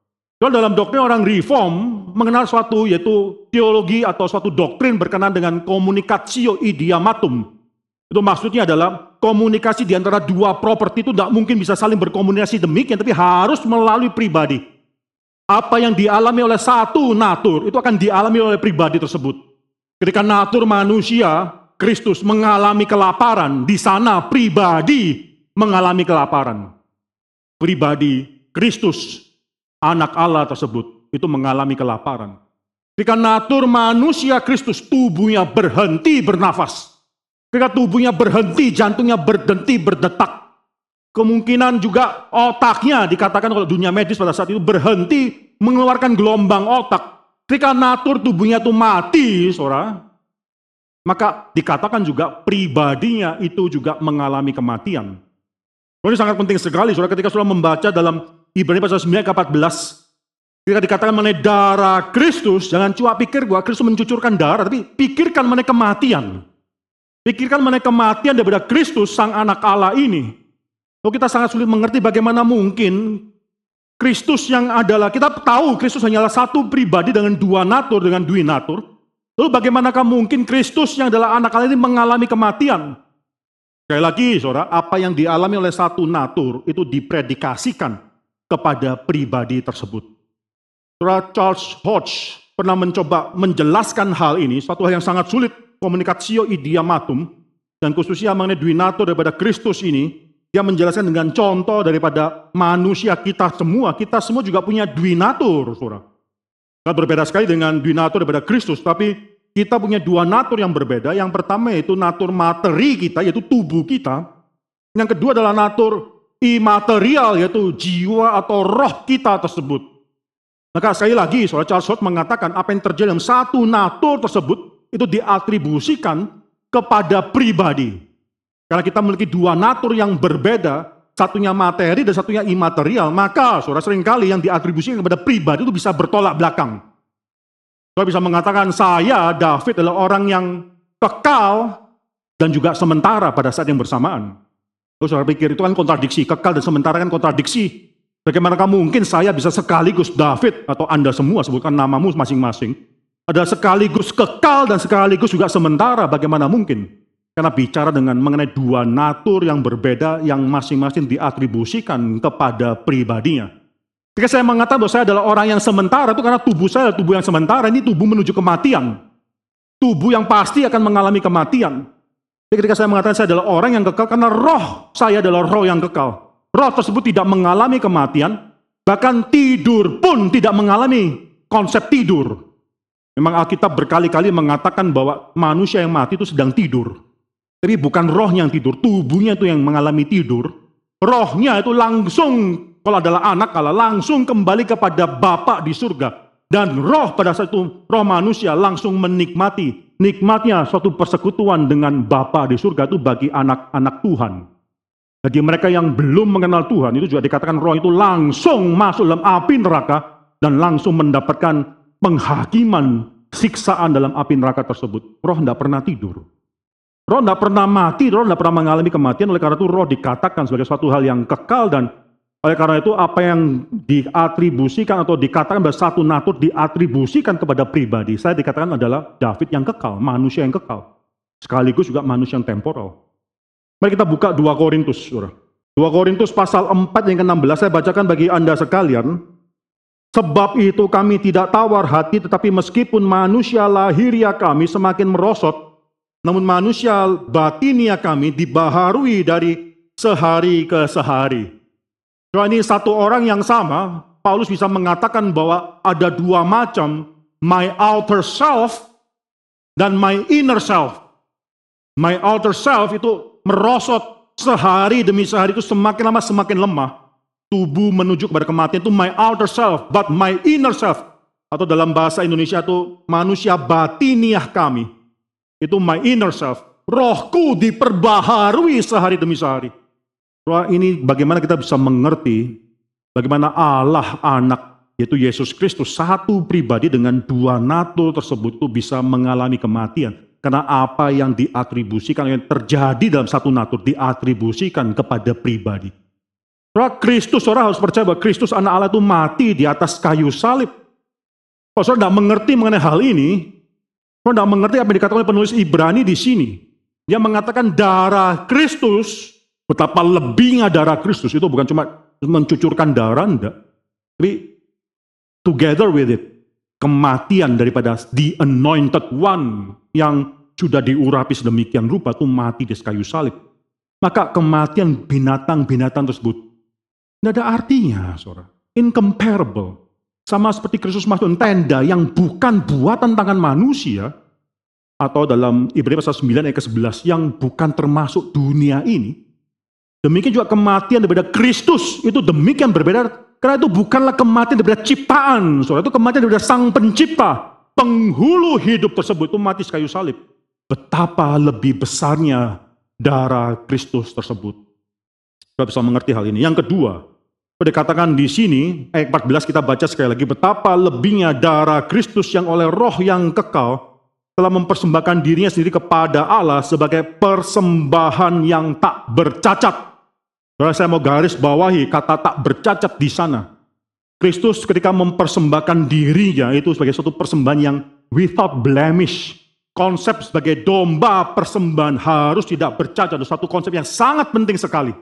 Soal dalam doktrin orang reform mengenal suatu yaitu teologi atau suatu doktrin berkenaan dengan komunikasio idiamatum. Itu maksudnya adalah komunikasi di antara dua properti itu tidak mungkin bisa saling berkomunikasi demikian, tapi harus melalui pribadi. Apa yang dialami oleh satu natur itu akan dialami oleh pribadi tersebut. Ketika natur manusia, Kristus mengalami kelaparan, di sana pribadi mengalami kelaparan. Pribadi Kristus, anak Allah tersebut, itu mengalami kelaparan. Ketika natur manusia Kristus tubuhnya berhenti bernafas. Ketika tubuhnya berhenti, jantungnya berhenti berdetak. Kemungkinan juga otaknya dikatakan kalau dunia medis pada saat itu berhenti mengeluarkan gelombang otak. Ketika natur tubuhnya itu mati, saudara, maka dikatakan juga pribadinya itu juga mengalami kematian. Ini sangat penting sekali, saudara, ketika saudara membaca dalam Ibrani pasal 9 ke 14, ketika dikatakan mengenai darah Kristus, jangan cuma pikir bahwa Kristus mencucurkan darah, tapi pikirkan mengenai kematian. Pikirkan mengenai kematian daripada Kristus, sang anak Allah ini. Lalu kita sangat sulit mengerti bagaimana mungkin Kristus yang adalah, kita tahu Kristus hanyalah satu pribadi dengan dua natur, dengan dua natur. Lalu bagaimanakah mungkin Kristus yang adalah anak Allah ini mengalami kematian? Sekali lagi, saudara, apa yang dialami oleh satu natur itu dipredikasikan kepada pribadi tersebut. Charles Hodge pernah mencoba menjelaskan hal ini, suatu hal yang sangat sulit, komunikasio idiamatum, dan khususnya mengenai dua natur daripada Kristus ini, dia menjelaskan dengan contoh daripada manusia kita semua. Kita semua juga punya natur, saudara. Kita berbeda sekali dengan natur daripada Kristus, tapi kita punya dua natur yang berbeda. Yang pertama yaitu natur materi kita, yaitu tubuh kita. Yang kedua adalah natur imaterial, yaitu jiwa atau roh kita tersebut. Maka sekali lagi, saudara Charles Schott mengatakan apa yang terjadi dalam satu natur tersebut itu diatribusikan kepada pribadi. Karena kita memiliki dua natur yang berbeda, satunya materi dan satunya imaterial, maka saudara sering kali yang diatribusikan kepada pribadi itu bisa bertolak belakang. Saudara bisa mengatakan saya, David adalah orang yang kekal dan juga sementara pada saat yang bersamaan. Lalu saudara pikir itu kan kontradiksi, kekal dan sementara kan kontradiksi. Bagaimana kamu mungkin saya bisa sekaligus David atau Anda semua sebutkan namamu masing-masing. Ada sekaligus kekal dan sekaligus juga sementara, bagaimana mungkin? Karena bicara dengan mengenai dua natur yang berbeda yang masing-masing diatribusikan kepada pribadinya. Ketika saya mengatakan bahwa saya adalah orang yang sementara itu karena tubuh saya adalah tubuh yang sementara, ini tubuh menuju kematian. Tubuh yang pasti akan mengalami kematian. Jadi ketika saya mengatakan saya adalah orang yang kekal karena roh saya adalah roh yang kekal. Roh tersebut tidak mengalami kematian, bahkan tidur pun tidak mengalami konsep tidur. Memang Alkitab berkali-kali mengatakan bahwa manusia yang mati itu sedang tidur. Tapi bukan rohnya yang tidur, tubuhnya itu yang mengalami tidur. Rohnya itu langsung, kalau adalah anak Allah, langsung kembali kepada Bapa di surga. Dan roh pada saat itu, roh manusia langsung menikmati. Nikmatnya suatu persekutuan dengan Bapa di surga itu bagi anak-anak Tuhan. Bagi mereka yang belum mengenal Tuhan, itu juga dikatakan roh itu langsung masuk dalam api neraka dan langsung mendapatkan penghakiman siksaan dalam api neraka tersebut. Roh tidak pernah tidur. Roh tidak pernah mati, roh tidak pernah mengalami kematian, oleh karena itu roh dikatakan sebagai suatu hal yang kekal dan Oleh karena itu apa yang diatribusikan atau dikatakan bahwa satu natur diatribusikan kepada pribadi, saya dikatakan adalah David yang kekal, manusia yang kekal. Sekaligus juga manusia yang temporal. Mari kita buka 2 Korintus, saudara. 2 Korintus pasal 4 yang ke-16, saya bacakan bagi Anda sekalian. Sebab itu kami tidak tawar hati, tetapi meskipun manusia lahiriah kami semakin merosot, namun manusia batinia kami dibaharui dari sehari ke sehari. Ini satu orang yang sama, Paulus bisa mengatakan bahwa ada dua macam, my outer self dan my inner self. My outer self itu merosot sehari demi sehari itu semakin lama semakin lemah. Tubuh menuju kepada kematian itu my outer self, but my inner self. Atau dalam bahasa Indonesia itu manusia batiniah kami itu my inner self. Rohku diperbaharui sehari demi sehari. Roh ini bagaimana kita bisa mengerti bagaimana Allah anak yaitu Yesus Kristus satu pribadi dengan dua natur tersebut itu bisa mengalami kematian. Karena apa yang diatribusikan, yang terjadi dalam satu natur diatribusikan kepada pribadi. Roh Kristus, orang harus percaya bahwa Kristus anak Allah itu mati di atas kayu salib. Kalau saudara tidak mengerti mengenai hal ini, Kau tidak mengerti apa yang dikatakan oleh penulis Ibrani di sini. Dia mengatakan darah Kristus, betapa lebihnya darah Kristus itu bukan cuma mencucurkan darah, enggak. Tapi together with it, kematian daripada the anointed one yang sudah diurapi sedemikian rupa itu mati di kayu salib. Maka kematian binatang-binatang tersebut tidak ada artinya, saudara. Incomparable. Sama seperti Kristus masuk tenda yang bukan buatan tangan manusia, atau dalam Ibrani pasal 9 ayat ke-11 yang bukan termasuk dunia ini. Demikian juga kematian daripada Kristus itu demikian berbeda karena itu bukanlah kematian daripada ciptaan. Saudara itu kematian daripada sang pencipta. Penghulu hidup tersebut itu mati kayu salib. Betapa lebih besarnya darah Kristus tersebut. Kita bisa mengerti hal ini. Yang kedua, dikatakan di sini, ayat 14 kita baca sekali lagi, betapa lebihnya darah Kristus yang oleh roh yang kekal telah mempersembahkan dirinya sendiri kepada Allah sebagai persembahan yang tak bercacat. Saudara saya mau garis bawahi kata tak bercacat di sana. Kristus ketika mempersembahkan dirinya itu sebagai suatu persembahan yang without blemish. Konsep sebagai domba persembahan harus tidak bercacat. Itu satu konsep yang sangat penting sekali.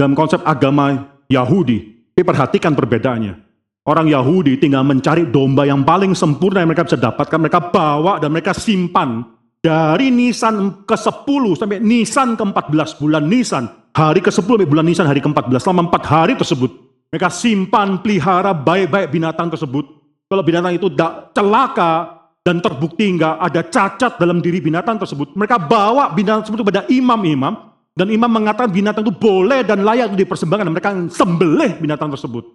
Dalam konsep agama Yahudi. Tapi perhatikan perbedaannya. Orang Yahudi tinggal mencari domba yang paling sempurna yang mereka bisa dapatkan. Mereka bawa dan mereka simpan. Dari Nisan ke-10 sampai Nisan ke-14 bulan Nisan. Hari ke-10 sampai bulan Nisan hari ke-14. Selama 4 hari tersebut. Mereka simpan, pelihara baik-baik binatang tersebut. Kalau binatang itu tidak celaka dan terbukti enggak ada cacat dalam diri binatang tersebut. Mereka bawa binatang tersebut kepada imam-imam. Dan imam mengatakan binatang itu boleh dan layak untuk dipersembahkan. Mereka sembelih binatang tersebut.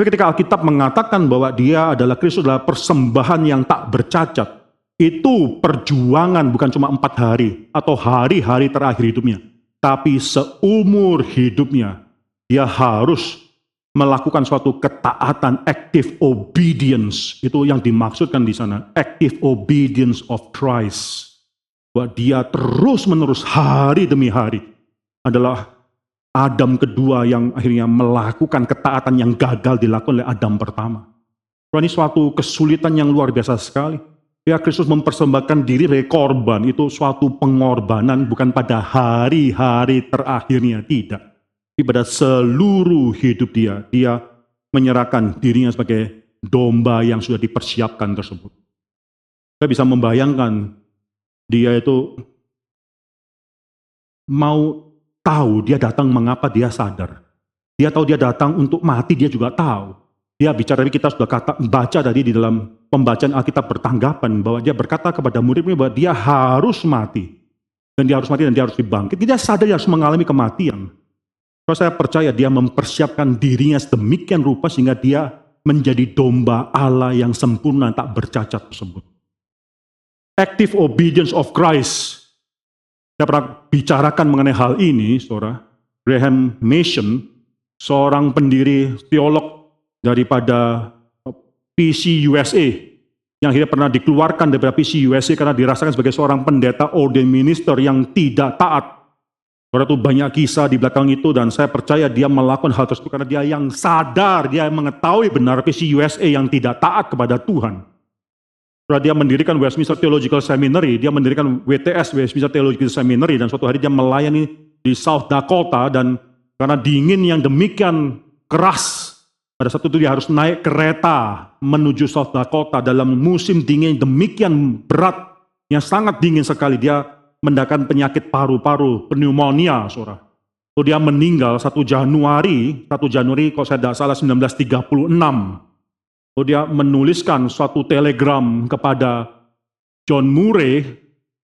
Jadi ketika Alkitab mengatakan bahwa dia adalah Kristus adalah persembahan yang tak bercacat. Itu perjuangan bukan cuma empat hari atau hari-hari terakhir hidupnya. Tapi seumur hidupnya dia harus melakukan suatu ketaatan, active obedience. Itu yang dimaksudkan di sana. Active obedience of Christ bahwa dia terus-menerus hari demi hari adalah Adam kedua yang akhirnya melakukan ketaatan yang gagal dilakukan oleh Adam pertama. Ini suatu kesulitan yang luar biasa sekali. Ya Kristus mempersembahkan diri sebagai korban itu suatu pengorbanan bukan pada hari-hari terakhirnya tidak. Tapi pada seluruh hidup dia, dia menyerahkan dirinya sebagai domba yang sudah dipersiapkan tersebut. Saya bisa membayangkan dia itu mau tahu dia datang mengapa dia sadar. Dia tahu dia datang untuk mati, dia juga tahu. Dia bicara, kita sudah kata, baca tadi di dalam pembacaan Alkitab bertanggapan bahwa dia berkata kepada muridnya bahwa dia harus mati. Dan dia harus mati dan dia harus dibangkit. Dia sadar dia harus mengalami kematian. Kalau saya percaya dia mempersiapkan dirinya sedemikian rupa sehingga dia menjadi domba Allah yang sempurna tak bercacat tersebut active obedience of Christ. Saya pernah bicarakan mengenai hal ini, saudara. Graham Mason, seorang pendiri teolog daripada PCUSA, yang akhirnya pernah dikeluarkan daripada PCUSA karena dirasakan sebagai seorang pendeta ordained minister yang tidak taat. Saudara itu banyak kisah di belakang itu dan saya percaya dia melakukan hal tersebut karena dia yang sadar, dia yang mengetahui benar visi USA yang tidak taat kepada Tuhan. Saudara dia mendirikan Westminster Theological Seminary, dia mendirikan WTS Westminster Theological Seminary dan suatu hari dia melayani di South Dakota dan karena dingin yang demikian keras pada saat itu dia harus naik kereta menuju South Dakota dalam musim dingin demikian berat yang sangat dingin sekali dia mendakan penyakit paru-paru, pneumonia, saudara. So, dia meninggal 1 Januari, 1 Januari kalau saya tidak salah 1936. So, dia menuliskan suatu telegram kepada John Murray,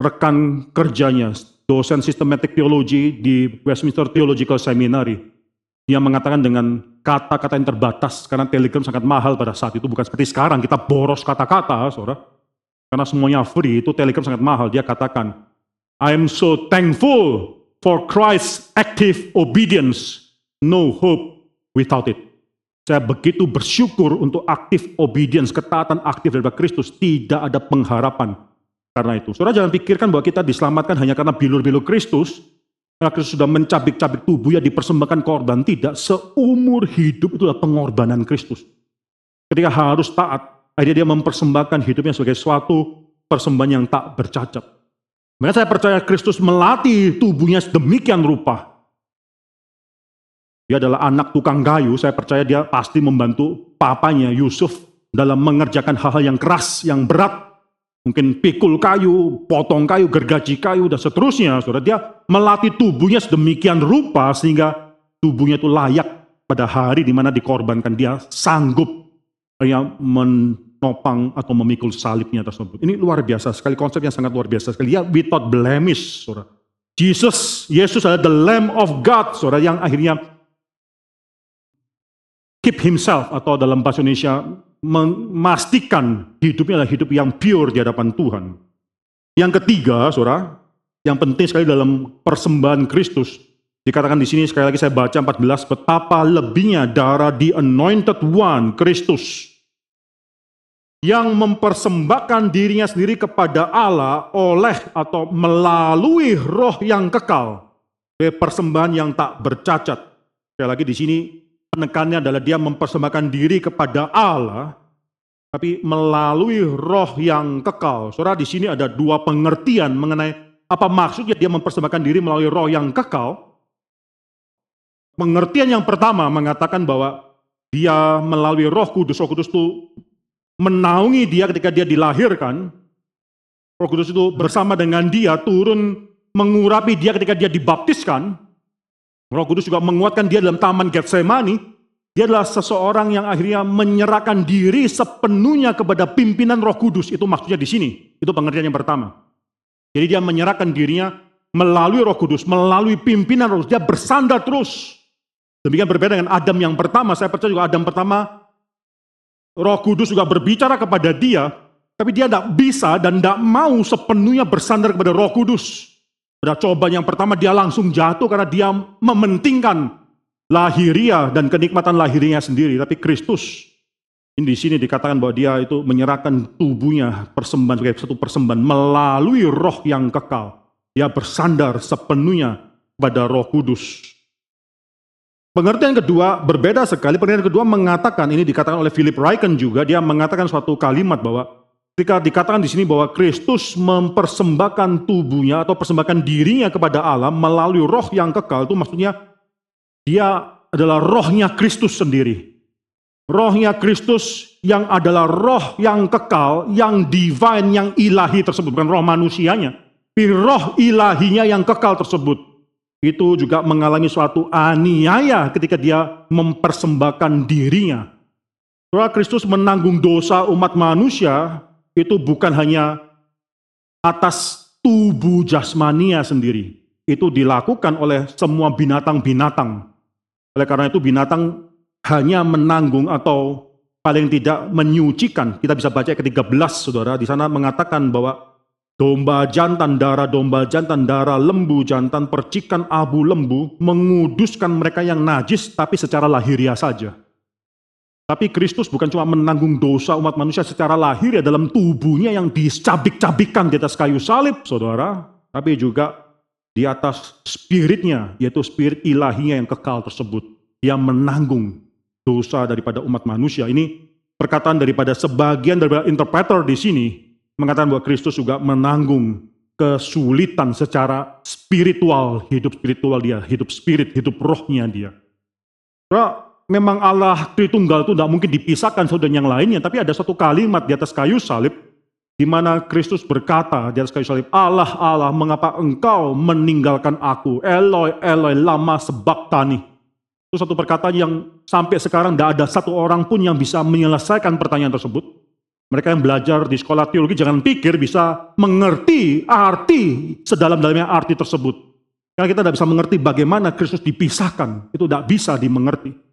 rekan kerjanya, dosen sistematik teologi di Westminster Theological Seminary. Dia mengatakan dengan kata-kata yang terbatas, karena telegram sangat mahal pada saat itu, bukan seperti sekarang, kita boros kata-kata, saudara. Karena semuanya free, itu telegram sangat mahal. Dia katakan, I am so thankful for Christ's active obedience. No hope without it. Saya begitu bersyukur untuk aktif obedience, ketaatan aktif dari Kristus. Tidak ada pengharapan karena itu. Saudara jangan pikirkan bahwa kita diselamatkan hanya karena bilur-bilur Kristus. Kristus sudah mencabik-cabik tubuhnya dipersembahkan korban. Tidak, seumur hidup itu adalah pengorbanan Kristus. Ketika harus taat, akhirnya dia mempersembahkan hidupnya sebagai suatu persembahan yang tak bercacat. Maka saya percaya Kristus melatih tubuhnya sedemikian rupa. Dia adalah anak tukang kayu, saya percaya dia pasti membantu papanya Yusuf dalam mengerjakan hal-hal yang keras, yang berat. Mungkin pikul kayu, potong kayu, gergaji kayu, dan seterusnya. Saudara, dia melatih tubuhnya sedemikian rupa sehingga tubuhnya itu layak pada hari di mana dikorbankan. Dia sanggup yang men nopang atau memikul salibnya tersebut. Ini luar biasa sekali, konsep yang sangat luar biasa sekali. Ya, without blemish, saudara. Jesus, Yesus adalah the Lamb of God, saudara, yang akhirnya keep himself, atau dalam bahasa Indonesia, memastikan hidupnya adalah hidup yang pure di hadapan Tuhan. Yang ketiga, saudara, yang penting sekali dalam persembahan Kristus, dikatakan di sini sekali lagi saya baca 14, betapa lebihnya darah the anointed one, Kristus, yang mempersembahkan dirinya sendiri kepada Allah oleh atau melalui roh yang kekal. Persembahan yang tak bercacat. Sekali lagi di sini penekannya adalah dia mempersembahkan diri kepada Allah, tapi melalui roh yang kekal. Saudara di sini ada dua pengertian mengenai apa maksudnya dia mempersembahkan diri melalui roh yang kekal. Pengertian yang pertama mengatakan bahwa dia melalui roh kudus, roh kudus itu menaungi dia ketika dia dilahirkan. Roh Kudus itu bersama dengan dia turun mengurapi dia ketika dia dibaptiskan. Roh Kudus juga menguatkan dia dalam taman Getsemani. Dia adalah seseorang yang akhirnya menyerahkan diri sepenuhnya kepada pimpinan Roh Kudus. Itu maksudnya di sini. Itu pengertian yang pertama. Jadi dia menyerahkan dirinya melalui Roh Kudus, melalui pimpinan Roh Kudus. Dia bersandar terus. Demikian berbeda dengan Adam yang pertama. Saya percaya juga Adam pertama Roh Kudus juga berbicara kepada dia, tapi dia tidak bisa dan tidak mau sepenuhnya bersandar kepada Roh Kudus. Pada coba yang pertama dia langsung jatuh karena dia mementingkan lahiria dan kenikmatan lahirinya sendiri. Tapi Kristus ini di sini dikatakan bahwa dia itu menyerahkan tubuhnya persembahan sebagai satu persembahan melalui roh yang kekal. Dia bersandar sepenuhnya pada Roh Kudus. Pengertian kedua berbeda sekali. Pengertian kedua mengatakan ini dikatakan oleh Philip Ryken juga dia mengatakan suatu kalimat bahwa ketika dikatakan di sini bahwa Kristus mempersembahkan tubuhnya atau persembahkan dirinya kepada Allah melalui roh yang kekal itu maksudnya dia adalah rohnya Kristus sendiri. Rohnya Kristus yang adalah roh yang kekal, yang divine, yang ilahi tersebut. Bukan roh manusianya. Tapi roh ilahinya yang kekal tersebut itu juga mengalami suatu aniaya ketika dia mempersembahkan dirinya. Setelah Kristus menanggung dosa umat manusia itu bukan hanya atas tubuh jasmania sendiri. Itu dilakukan oleh semua binatang-binatang. Oleh karena itu binatang hanya menanggung atau paling tidak menyucikan. Kita bisa baca ke-13 Saudara, di sana mengatakan bahwa Domba jantan, darah domba jantan, darah lembu jantan, percikan abu lembu menguduskan mereka yang najis tapi secara lahiriah saja. Tapi Kristus bukan cuma menanggung dosa umat manusia secara lahir ya dalam tubuhnya yang dicabik-cabikkan di atas kayu salib, saudara. Tapi juga di atas spiritnya, yaitu spirit ilahinya yang kekal tersebut, yang menanggung dosa daripada umat manusia. Ini perkataan daripada sebagian daripada interpreter di sini mengatakan bahwa Kristus juga menanggung kesulitan secara spiritual, hidup spiritual dia, hidup spirit, hidup rohnya dia. Memang Allah Tritunggal itu tidak mungkin dipisahkan satu dengan yang lainnya, tapi ada satu kalimat di atas kayu salib di mana Kristus berkata di atas kayu salib, Allah, Allah, mengapa engkau meninggalkan aku? Eloi, Eloi, lama sebab tani. Itu satu perkataan yang sampai sekarang tidak ada satu orang pun yang bisa menyelesaikan pertanyaan tersebut. Mereka yang belajar di sekolah teologi jangan pikir bisa mengerti arti sedalam-dalamnya arti tersebut. Karena kita tidak bisa mengerti bagaimana Kristus dipisahkan. Itu tidak bisa dimengerti.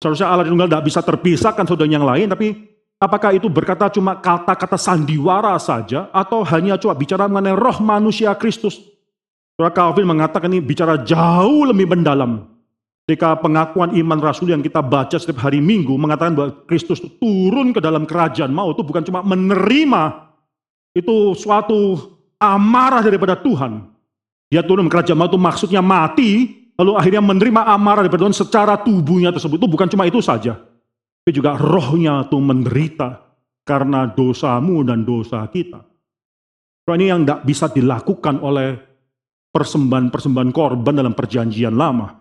Seharusnya Allah Tritunggal tidak bisa terpisahkan saudara yang lain, tapi Apakah itu berkata cuma kata-kata sandiwara saja atau hanya cuma bicara mengenai roh manusia Kristus? Surah Calvin mengatakan ini bicara jauh lebih mendalam. Ketika pengakuan iman rasul yang kita baca setiap hari minggu mengatakan bahwa Kristus turun ke dalam kerajaan mau itu bukan cuma menerima itu suatu amarah daripada Tuhan. Dia turun ke kerajaan mau itu maksudnya mati, lalu akhirnya menerima amarah daripada Tuhan secara tubuhnya tersebut. Itu bukan cuma itu saja tapi juga rohnya itu menderita karena dosamu dan dosa kita. Ini yang tidak bisa dilakukan oleh persembahan-persembahan korban dalam perjanjian lama.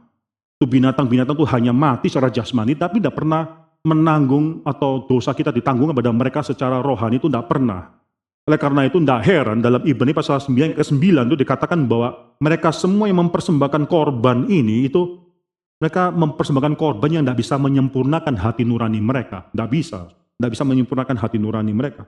Itu binatang-binatang itu hanya mati secara jasmani, tapi tidak pernah menanggung atau dosa kita ditanggung kepada mereka secara rohani itu tidak pernah. Oleh karena itu tidak heran dalam Ibrani pasal 9 ke 9 itu dikatakan bahwa mereka semua yang mempersembahkan korban ini itu mereka mempersembahkan korban yang tidak bisa menyempurnakan hati nurani mereka. Tidak bisa. Tidak bisa menyempurnakan hati nurani mereka.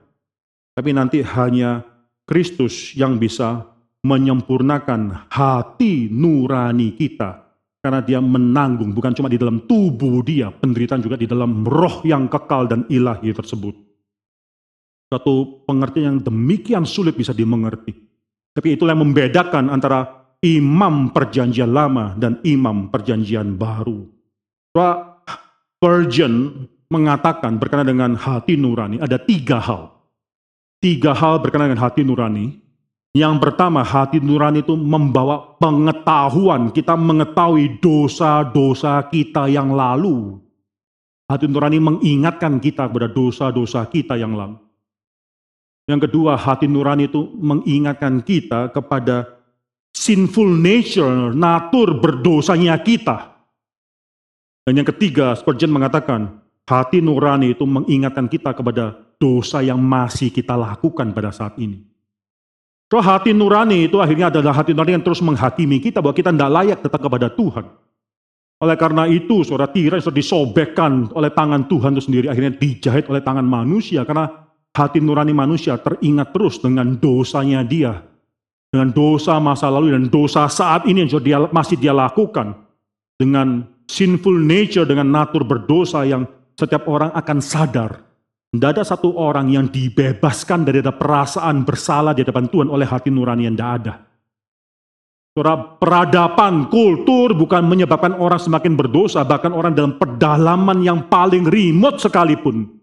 Tapi nanti hanya Kristus yang bisa menyempurnakan hati nurani kita. Karena dia menanggung, bukan cuma di dalam tubuh dia, penderitaan juga di dalam roh yang kekal dan ilahi tersebut. Satu pengertian yang demikian sulit bisa dimengerti. Tapi itulah yang membedakan antara imam perjanjian lama dan imam perjanjian baru. Surah Virgin mengatakan berkenaan dengan hati nurani ada tiga hal. Tiga hal berkenaan dengan hati nurani. Yang pertama, hati nurani itu membawa pengetahuan. Kita mengetahui dosa-dosa kita yang lalu. Hati nurani mengingatkan kita kepada dosa-dosa kita yang lalu. Yang kedua, hati nurani itu mengingatkan kita kepada sinful nature, natur berdosanya kita. Dan yang ketiga, Spurgeon mengatakan, hati nurani itu mengingatkan kita kepada dosa yang masih kita lakukan pada saat ini. So, hati nurani itu akhirnya adalah hati nurani yang terus menghakimi kita bahwa kita tidak layak tetap kepada Tuhan. Oleh karena itu, suara tirai sudah disobekkan oleh tangan Tuhan itu sendiri, akhirnya dijahit oleh tangan manusia, karena hati nurani manusia teringat terus dengan dosanya dia, dengan dosa masa lalu dan dosa saat ini yang dia, masih dia lakukan dengan sinful nature, dengan natur berdosa yang setiap orang akan sadar. Tidak ada satu orang yang dibebaskan dari ada perasaan bersalah di hadapan Tuhan oleh hati nurani yang tidak ada. Surah peradaban, kultur bukan menyebabkan orang semakin berdosa, bahkan orang dalam pedalaman yang paling remote sekalipun,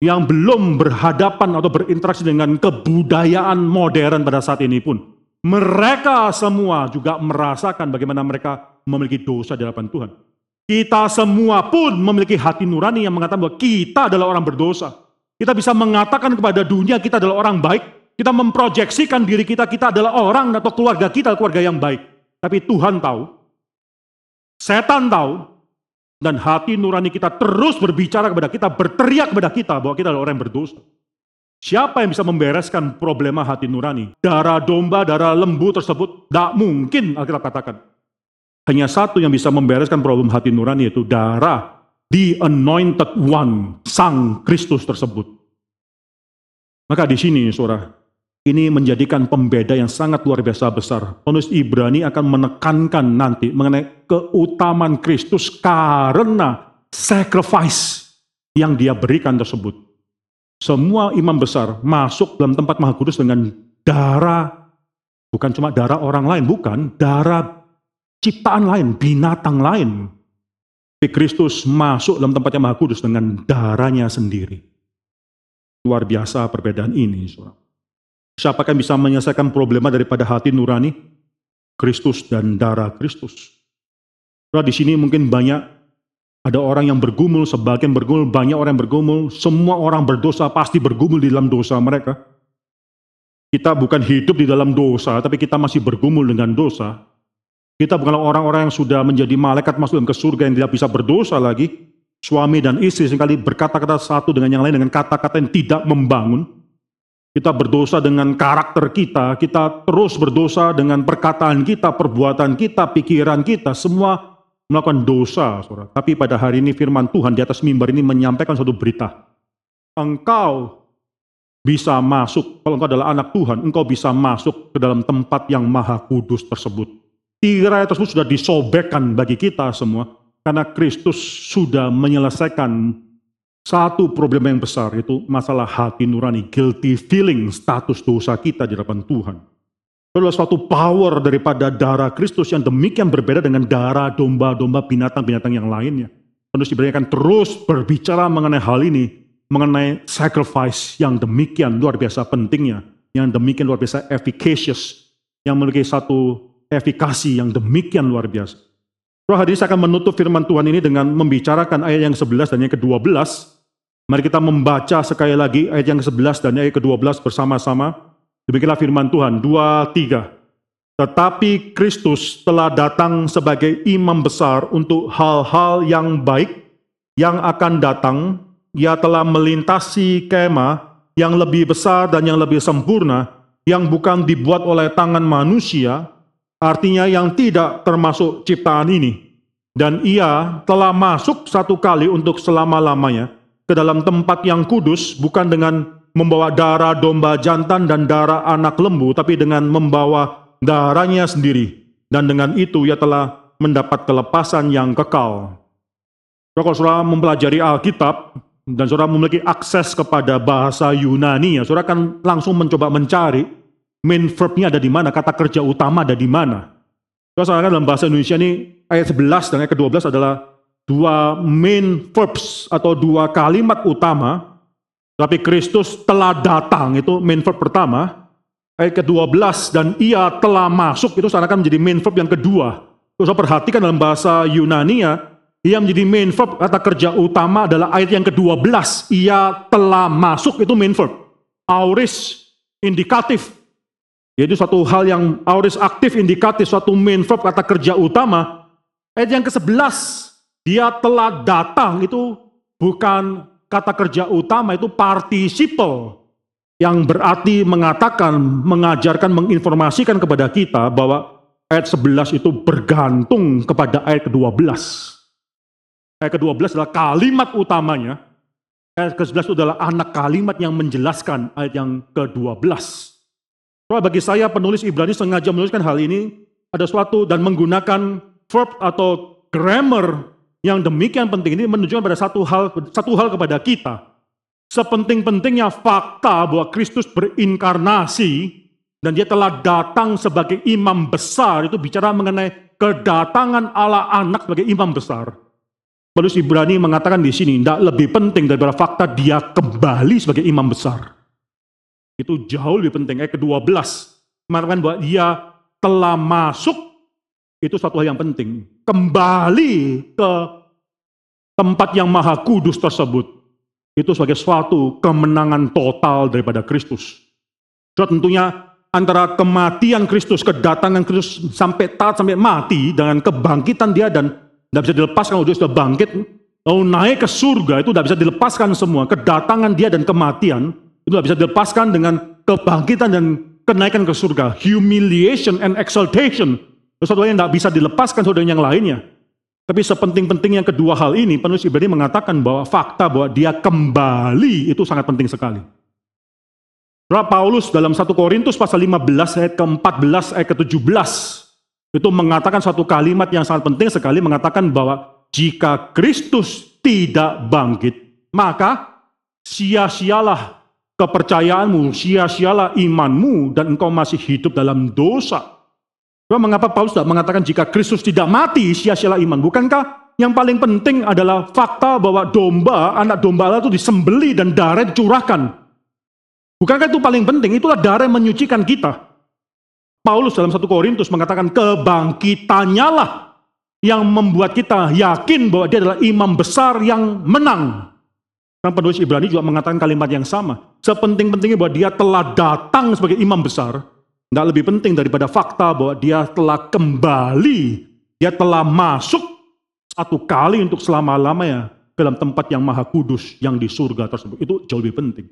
yang belum berhadapan atau berinteraksi dengan kebudayaan modern pada saat ini pun, mereka semua juga merasakan bagaimana mereka memiliki dosa di hadapan Tuhan. Kita semua pun memiliki hati nurani yang mengatakan bahwa kita adalah orang berdosa. Kita bisa mengatakan kepada dunia kita adalah orang baik. Kita memproyeksikan diri kita, kita adalah orang atau keluarga kita keluarga yang baik. Tapi Tuhan tahu, setan tahu, dan hati nurani kita terus berbicara kepada kita, berteriak kepada kita bahwa kita adalah orang yang berdosa. Siapa yang bisa membereskan problema hati nurani? Darah domba, darah lembu tersebut tidak mungkin Alkitab katakan. Hanya satu yang bisa membereskan problem hati nurani yaitu darah the anointed one, sang Kristus tersebut. Maka di sini saudara, ini menjadikan pembeda yang sangat luar biasa besar. Penulis Ibrani akan menekankan nanti mengenai keutamaan Kristus karena sacrifice yang dia berikan tersebut semua imam besar masuk dalam tempat maha kudus dengan darah, bukan cuma darah orang lain, bukan, darah ciptaan lain, binatang lain. Tapi Kristus masuk dalam tempatnya maha kudus dengan darahnya sendiri. Luar biasa perbedaan ini. Saudara. Siapakah yang bisa menyelesaikan problema daripada hati nurani? Kristus dan darah Kristus. Saudara, di sini mungkin banyak ada orang yang bergumul, sebagian bergumul, banyak orang yang bergumul, semua orang berdosa pasti bergumul di dalam dosa mereka. Kita bukan hidup di dalam dosa, tapi kita masih bergumul dengan dosa. Kita bukanlah orang-orang yang sudah menjadi malaikat masuk ke surga yang tidak bisa berdosa lagi. Suami dan istri sekali berkata-kata satu dengan yang lain dengan kata-kata yang tidak membangun. Kita berdosa dengan karakter kita, kita terus berdosa dengan perkataan kita, perbuatan kita, pikiran kita, semua melakukan dosa, saudara. Tapi pada hari ini firman Tuhan di atas mimbar ini menyampaikan satu berita. Engkau bisa masuk, kalau engkau adalah anak Tuhan, engkau bisa masuk ke dalam tempat yang maha kudus tersebut. Tirai tersebut sudah disobekkan bagi kita semua, karena Kristus sudah menyelesaikan satu problem yang besar, yaitu masalah hati nurani, guilty feeling, status dosa kita di hadapan Tuhan. Itu adalah suatu power daripada darah Kristus yang demikian berbeda dengan darah domba-domba binatang-binatang yang lainnya. Penulis Ibrani akan terus berbicara mengenai hal ini, mengenai sacrifice yang demikian luar biasa pentingnya, yang demikian luar biasa efficacious, yang memiliki satu efikasi yang demikian luar biasa. Roh hadis akan menutup firman Tuhan ini dengan membicarakan ayat yang 11 dan yang ke-12. Mari kita membaca sekali lagi ayat yang ke-11 dan ayat ke-12 bersama-sama. Demikianlah firman Tuhan, dua, tiga. Tetapi Kristus telah datang sebagai imam besar untuk hal-hal yang baik yang akan datang. Ia telah melintasi kemah yang lebih besar dan yang lebih sempurna, yang bukan dibuat oleh tangan manusia, artinya yang tidak termasuk ciptaan ini. Dan ia telah masuk satu kali untuk selama-lamanya ke dalam tempat yang kudus, bukan dengan membawa darah domba jantan dan darah anak lembu, tapi dengan membawa darahnya sendiri. Dan dengan itu ia telah mendapat kelepasan yang kekal. Kalau saudara mempelajari Alkitab, dan saudara memiliki akses kepada bahasa Yunani, ya, saudara akan langsung mencoba mencari main verbnya ada di mana, kata kerja utama ada di mana. Saudara dalam bahasa Indonesia ini ayat 11 dan ayat ke-12 adalah dua main verbs atau dua kalimat utama tapi Kristus telah datang, itu main verb pertama. Ayat ke-12, dan ia telah masuk, itu seakan menjadi main verb yang kedua. Terus perhatikan dalam bahasa Yunani ya, ia menjadi main verb, kata kerja utama adalah ayat yang ke-12. Ia telah masuk, itu main verb. Auris, indikatif. Yaitu satu hal yang auris aktif, indikatif, suatu main verb, kata kerja utama. Ayat yang ke-11, dia telah datang, itu bukan kata kerja utama itu participle yang berarti mengatakan, mengajarkan, menginformasikan kepada kita bahwa ayat 11 itu bergantung kepada ayat ke-12. Ayat ke-12 adalah kalimat utamanya. Ayat ke-11 itu adalah anak kalimat yang menjelaskan ayat yang ke-12. Soal bagi saya penulis Ibrani sengaja menuliskan hal ini ada suatu dan menggunakan verb atau grammar yang demikian penting ini menunjukkan pada satu hal satu hal kepada kita. Sepenting-pentingnya fakta bahwa Kristus berinkarnasi dan dia telah datang sebagai imam besar itu bicara mengenai kedatangan Allah anak sebagai imam besar. Paulus Ibrani mengatakan di sini tidak lebih penting daripada fakta dia kembali sebagai imam besar. Itu jauh lebih penting. Ayat ke-12 mengatakan bahwa dia telah masuk itu satu hal yang penting. Kembali ke tempat yang maha kudus tersebut. Itu sebagai suatu kemenangan total daripada Kristus. So, tentunya antara kematian Kristus, kedatangan Kristus sampai taat, sampai mati, dengan kebangkitan dia dan tidak bisa dilepaskan kalau dia sudah bangkit, lalu naik ke surga itu tidak bisa dilepaskan semua. Kedatangan dia dan kematian itu bisa dilepaskan dengan kebangkitan dan kenaikan ke surga. Humiliation and exaltation sesuatu yang tidak bisa dilepaskan saudara yang lainnya. Tapi sepenting-penting yang kedua hal ini, penulis Ibrani mengatakan bahwa fakta bahwa dia kembali itu sangat penting sekali. Saudara Paulus dalam 1 Korintus pasal 15 ayat ke-14 ayat ke-17 itu mengatakan satu kalimat yang sangat penting sekali mengatakan bahwa jika Kristus tidak bangkit, maka sia-sialah kepercayaanmu, sia-sialah imanmu dan engkau masih hidup dalam dosa. Mengapa Paulus tidak mengatakan jika Kristus tidak mati, sia-sialah iman? Bukankah yang paling penting adalah fakta bahwa domba, anak domba Allah itu disembeli dan darah dicurahkan? Bukankah itu paling penting? Itulah darah yang menyucikan kita. Paulus dalam 1 Korintus mengatakan kebangkitannya lah yang membuat kita yakin bahwa dia adalah imam besar yang menang. Karena penulis Ibrani juga mengatakan kalimat yang sama. Sepenting-pentingnya bahwa dia telah datang sebagai imam besar, nggak lebih penting daripada fakta bahwa dia telah kembali, dia telah masuk satu kali untuk selama-lamanya dalam tempat yang maha kudus yang di surga tersebut. Itu jauh lebih penting.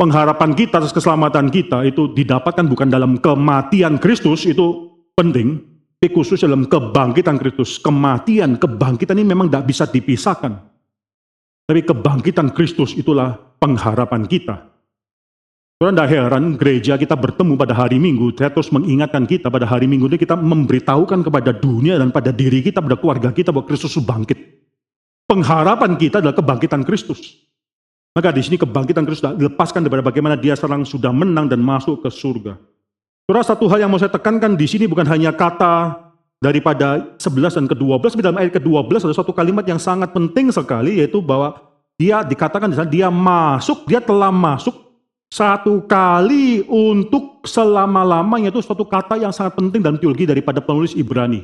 Pengharapan kita atas keselamatan kita itu didapatkan bukan dalam kematian Kristus, itu penting, tapi khusus dalam kebangkitan Kristus. Kematian, kebangkitan ini memang tidak bisa dipisahkan. Tapi kebangkitan Kristus itulah pengharapan kita. Karena tidak heran gereja kita bertemu pada hari Minggu, saya terus mengingatkan kita pada hari Minggu ini kita memberitahukan kepada dunia dan pada diri kita, pada keluarga kita bahwa Kristus bangkit. Pengharapan kita adalah kebangkitan Kristus. Maka di sini kebangkitan Kristus dilepaskan daripada bagaimana dia sekarang sudah menang dan masuk ke surga. Saudara, satu hal yang mau saya tekankan di sini bukan hanya kata daripada 11 dan ke-12, tapi dalam ayat ke-12 ada satu kalimat yang sangat penting sekali, yaitu bahwa dia dikatakan di sana, dia masuk, dia telah masuk satu kali untuk selama-lamanya itu suatu kata yang sangat penting dalam teologi daripada penulis Ibrani.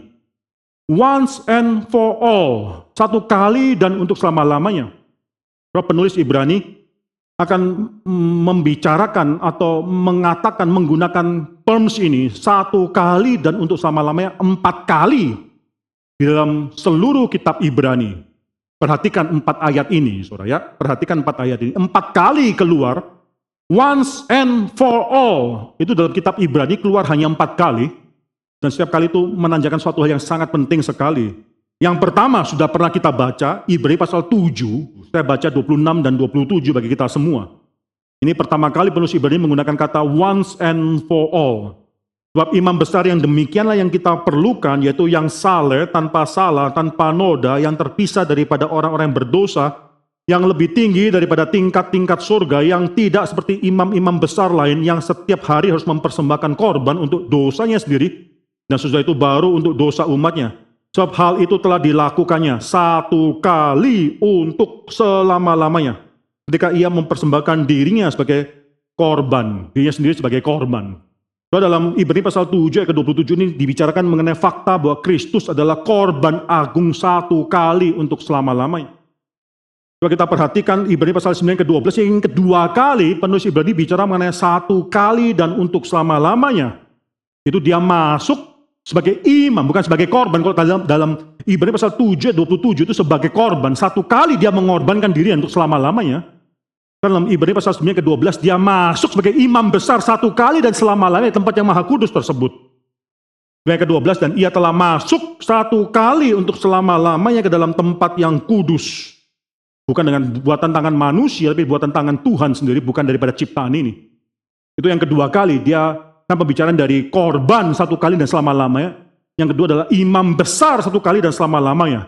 Once and for all. Satu kali dan untuk selama-lamanya. Penulis Ibrani akan membicarakan atau mengatakan menggunakan terms ini satu kali dan untuk selama-lamanya empat kali di dalam seluruh kitab Ibrani. Perhatikan empat ayat ini, saudara ya. Perhatikan empat ayat ini. Empat kali keluar, once and for all. Itu dalam kitab Ibrani keluar hanya empat kali. Dan setiap kali itu menanjakan suatu hal yang sangat penting sekali. Yang pertama sudah pernah kita baca, Ibrani pasal 7, saya baca 26 dan 27 bagi kita semua. Ini pertama kali penulis Ibrani menggunakan kata once and for all. Sebab imam besar yang demikianlah yang kita perlukan, yaitu yang saleh, tanpa salah, tanpa noda, yang terpisah daripada orang-orang yang berdosa, yang lebih tinggi daripada tingkat-tingkat surga, yang tidak seperti imam-imam besar lain, yang setiap hari harus mempersembahkan korban untuk dosanya sendiri, dan sesudah itu baru untuk dosa umatnya. Sebab hal itu telah dilakukannya satu kali untuk selama-lamanya. Ketika ia mempersembahkan dirinya sebagai korban, dirinya sendiri sebagai korban. So, dalam Ibrani pasal 7 ayat ke-27 ini dibicarakan mengenai fakta bahwa Kristus adalah korban agung satu kali untuk selama-lamanya. Coba kita perhatikan Ibrani pasal 9 ke-12 yang kedua kali penulis Ibrani bicara mengenai satu kali dan untuk selama-lamanya. Itu dia masuk sebagai imam, bukan sebagai korban. Kalau dalam, dalam Ibrani pasal 7, 27 itu sebagai korban. Satu kali dia mengorbankan diri untuk selama-lamanya. Dalam Ibrani pasal 9 ke-12 dia masuk sebagai imam besar satu kali dan selama-lamanya tempat yang maha kudus tersebut. Ayat ke-12 dan ia telah masuk satu kali untuk selama-lamanya ke dalam tempat yang kudus. Bukan dengan buatan tangan manusia, tapi buatan tangan Tuhan sendiri, bukan daripada ciptaan ini. Itu yang kedua kali dia Kan pembicaraan dari korban satu kali dan selama-lamanya. Yang kedua adalah imam besar satu kali dan selama-lamanya.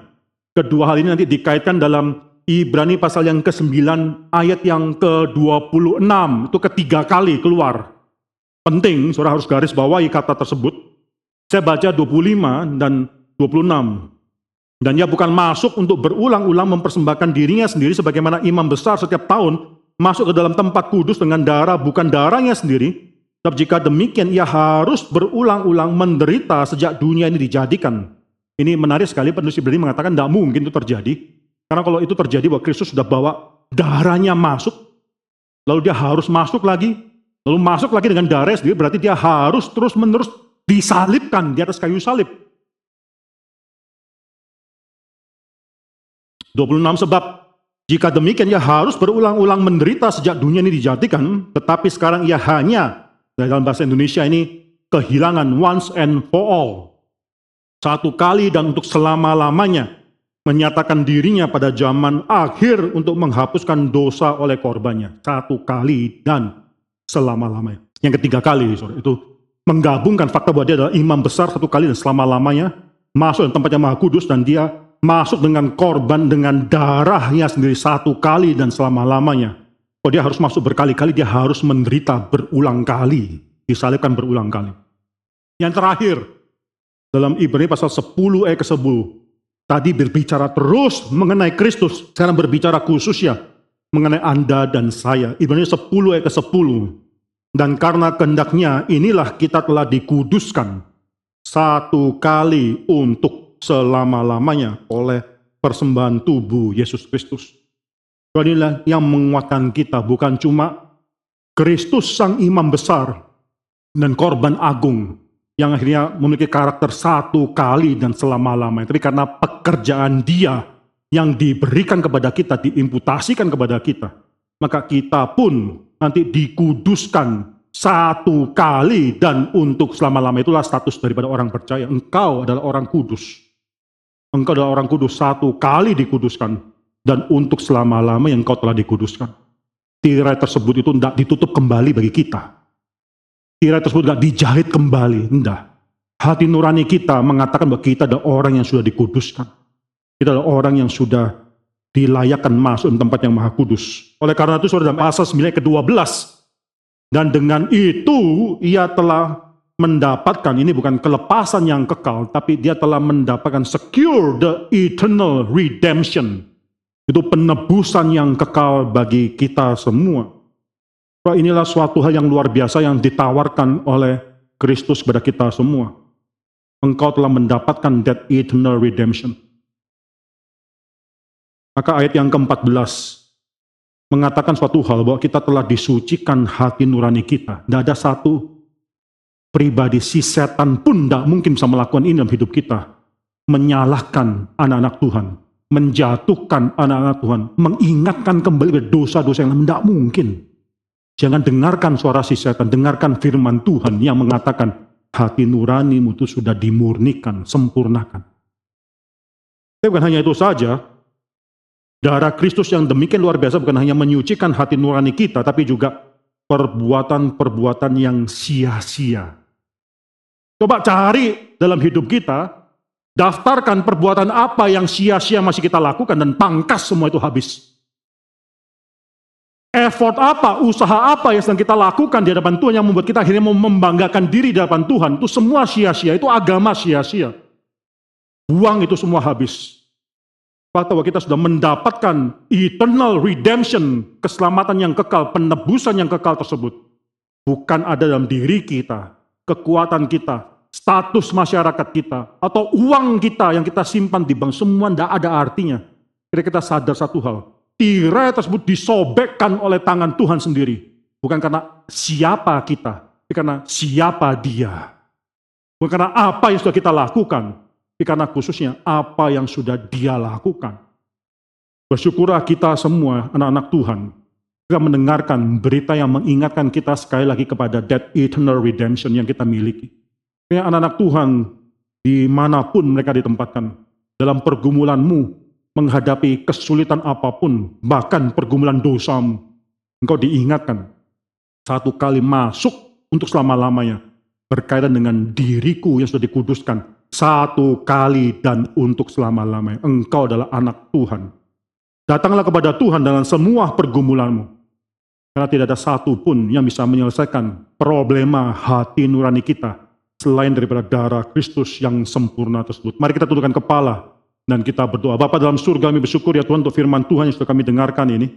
Kedua hal ini nanti dikaitkan dalam Ibrani pasal yang ke-9 ayat yang ke-26. Itu ketiga kali keluar. Penting, saudara harus garis bawahi kata tersebut. Saya baca 25 dan 26. Dan ia bukan masuk untuk berulang-ulang mempersembahkan dirinya sendiri sebagaimana imam besar setiap tahun masuk ke dalam tempat kudus dengan darah bukan darahnya sendiri, Sebab jika demikian ia harus berulang-ulang menderita sejak dunia ini dijadikan. Ini menarik sekali penulis Ibrani mengatakan tidak mungkin itu terjadi. Karena kalau itu terjadi bahwa Kristus sudah bawa darahnya masuk, lalu dia harus masuk lagi, lalu masuk lagi dengan darah sendiri, berarti dia harus terus-menerus disalibkan di atas kayu salib. 26 sebab jika demikian ia harus berulang-ulang menderita sejak dunia ini dijadikan, tetapi sekarang ia hanya dalam bahasa Indonesia ini kehilangan once and for all. Satu kali dan untuk selama-lamanya menyatakan dirinya pada zaman akhir untuk menghapuskan dosa oleh korbannya. Satu kali dan selama-lamanya. Yang ketiga kali, sorry, itu menggabungkan fakta bahwa dia adalah imam besar satu kali dan selama-lamanya, masuk di tempat yang maha kudus dan dia masuk dengan korban dengan darahnya sendiri satu kali dan selama-lamanya. Oh dia harus masuk berkali-kali, dia harus menderita berulang kali. Disalibkan berulang kali. Yang terakhir, dalam Ibrani pasal 10 ayat ke-10. Tadi berbicara terus mengenai Kristus. Sekarang berbicara khusus ya mengenai Anda dan saya. Ibrani 10 ayat ke-10. Dan karena kehendaknya inilah kita telah dikuduskan satu kali untuk selama-lamanya oleh persembahan tubuh Yesus Kristus. Inilah yang menguatkan kita bukan cuma Kristus sang imam besar dan korban agung yang akhirnya memiliki karakter satu kali dan selama-lamanya. Tapi karena pekerjaan dia yang diberikan kepada kita, diimputasikan kepada kita, maka kita pun nanti dikuduskan satu kali dan untuk selama-lama itulah status daripada orang percaya. Engkau adalah orang kudus. Engkau adalah orang kudus satu kali dikuduskan dan untuk selama-lama yang engkau telah dikuduskan. Tirai tersebut itu tidak ditutup kembali bagi kita. Tirai tersebut tidak dijahit kembali, tidak. Hati nurani kita mengatakan bahwa kita adalah orang yang sudah dikuduskan. Kita adalah orang yang sudah dilayakkan masuk dalam tempat yang maha kudus. Oleh karena itu saudara dalam pasal 9 ke-12. Dan dengan itu ia telah mendapatkan, ini bukan kelepasan yang kekal, tapi dia telah mendapatkan secure the eternal redemption. Itu penebusan yang kekal bagi kita semua. Bahwa inilah suatu hal yang luar biasa yang ditawarkan oleh Kristus kepada kita semua. Engkau telah mendapatkan that eternal redemption. Maka ayat yang ke-14 mengatakan suatu hal bahwa kita telah disucikan hati nurani kita. Tidak ada satu pribadi si setan pun tidak mungkin bisa melakukan ini dalam hidup kita. Menyalahkan anak-anak Tuhan. Menjatuhkan anak-anak Tuhan. Mengingatkan kembali dosa-dosa yang tidak mungkin. Jangan dengarkan suara si setan. Dengarkan firman Tuhan yang mengatakan hati nuranimu itu sudah dimurnikan, sempurnakan. Tapi bukan hanya itu saja, Darah Kristus yang demikian luar biasa bukan hanya menyucikan hati nurani kita, tapi juga perbuatan-perbuatan yang sia-sia. Coba cari dalam hidup kita, daftarkan perbuatan apa yang sia-sia masih kita lakukan dan pangkas semua itu habis. Effort apa, usaha apa yang sedang kita lakukan di hadapan Tuhan yang membuat kita akhirnya membanggakan diri di hadapan Tuhan, itu semua sia-sia, itu agama sia-sia. Buang itu semua habis bahwa kita sudah mendapatkan eternal redemption, keselamatan yang kekal, penebusan yang kekal tersebut. Bukan ada dalam diri kita, kekuatan kita, status masyarakat kita, atau uang kita yang kita simpan di bank, semua tidak ada artinya. Kira kita sadar satu hal, tirai tersebut disobekkan oleh tangan Tuhan sendiri. Bukan karena siapa kita, tapi karena siapa dia. Bukan karena apa yang sudah kita lakukan, karena khususnya apa yang sudah dia lakukan. Bersyukurlah kita semua anak-anak Tuhan. Kita mendengarkan berita yang mengingatkan kita sekali lagi kepada that eternal redemption yang kita miliki. Anak-anak Tuhan, di mana pun mereka ditempatkan, dalam pergumulanmu, menghadapi kesulitan apa pun, bahkan pergumulan dosamu, engkau diingatkan, satu kali masuk untuk selama-lamanya, berkaitan dengan diriku yang sudah dikuduskan, satu kali dan untuk selama-lamanya. Engkau adalah anak Tuhan. Datanglah kepada Tuhan dengan semua pergumulanmu. Karena tidak ada satu pun yang bisa menyelesaikan problema hati nurani kita selain daripada darah Kristus yang sempurna tersebut. Mari kita tundukkan kepala dan kita berdoa. Bapak dalam surga kami bersyukur ya Tuhan untuk firman Tuhan yang sudah kami dengarkan ini.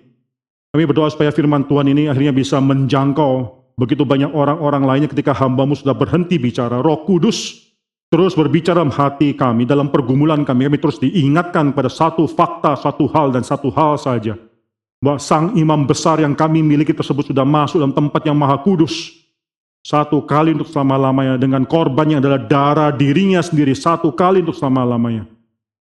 Kami berdoa supaya firman Tuhan ini akhirnya bisa menjangkau begitu banyak orang-orang lainnya ketika hambamu sudah berhenti bicara. Roh Kudus terus berbicara dalam hati kami, dalam pergumulan kami, kami terus diingatkan pada satu fakta, satu hal, dan satu hal saja. Bahwa sang imam besar yang kami miliki tersebut sudah masuk dalam tempat yang maha kudus. Satu kali untuk selama-lamanya dengan korban yang adalah darah dirinya sendiri. Satu kali untuk selama-lamanya.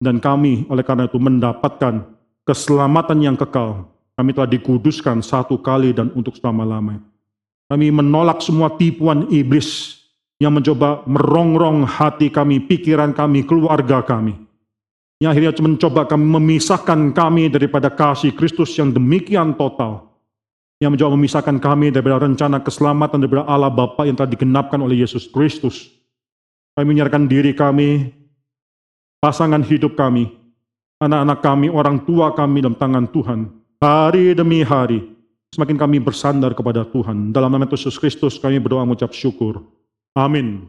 Dan kami oleh karena itu mendapatkan keselamatan yang kekal. Kami telah dikuduskan satu kali dan untuk selama-lamanya. Kami menolak semua tipuan iblis yang mencoba merongrong hati kami, pikiran kami, keluarga kami. Yang akhirnya mencoba kami memisahkan kami daripada kasih Kristus yang demikian total. Yang mencoba memisahkan kami daripada rencana keselamatan daripada Allah Bapa yang telah digenapkan oleh Yesus Kristus. Kami menyerahkan diri kami, pasangan hidup kami, anak-anak kami, orang tua kami dalam tangan Tuhan. Hari demi hari, semakin kami bersandar kepada Tuhan. Dalam nama Yesus Kristus kami berdoa mengucap syukur. Amin.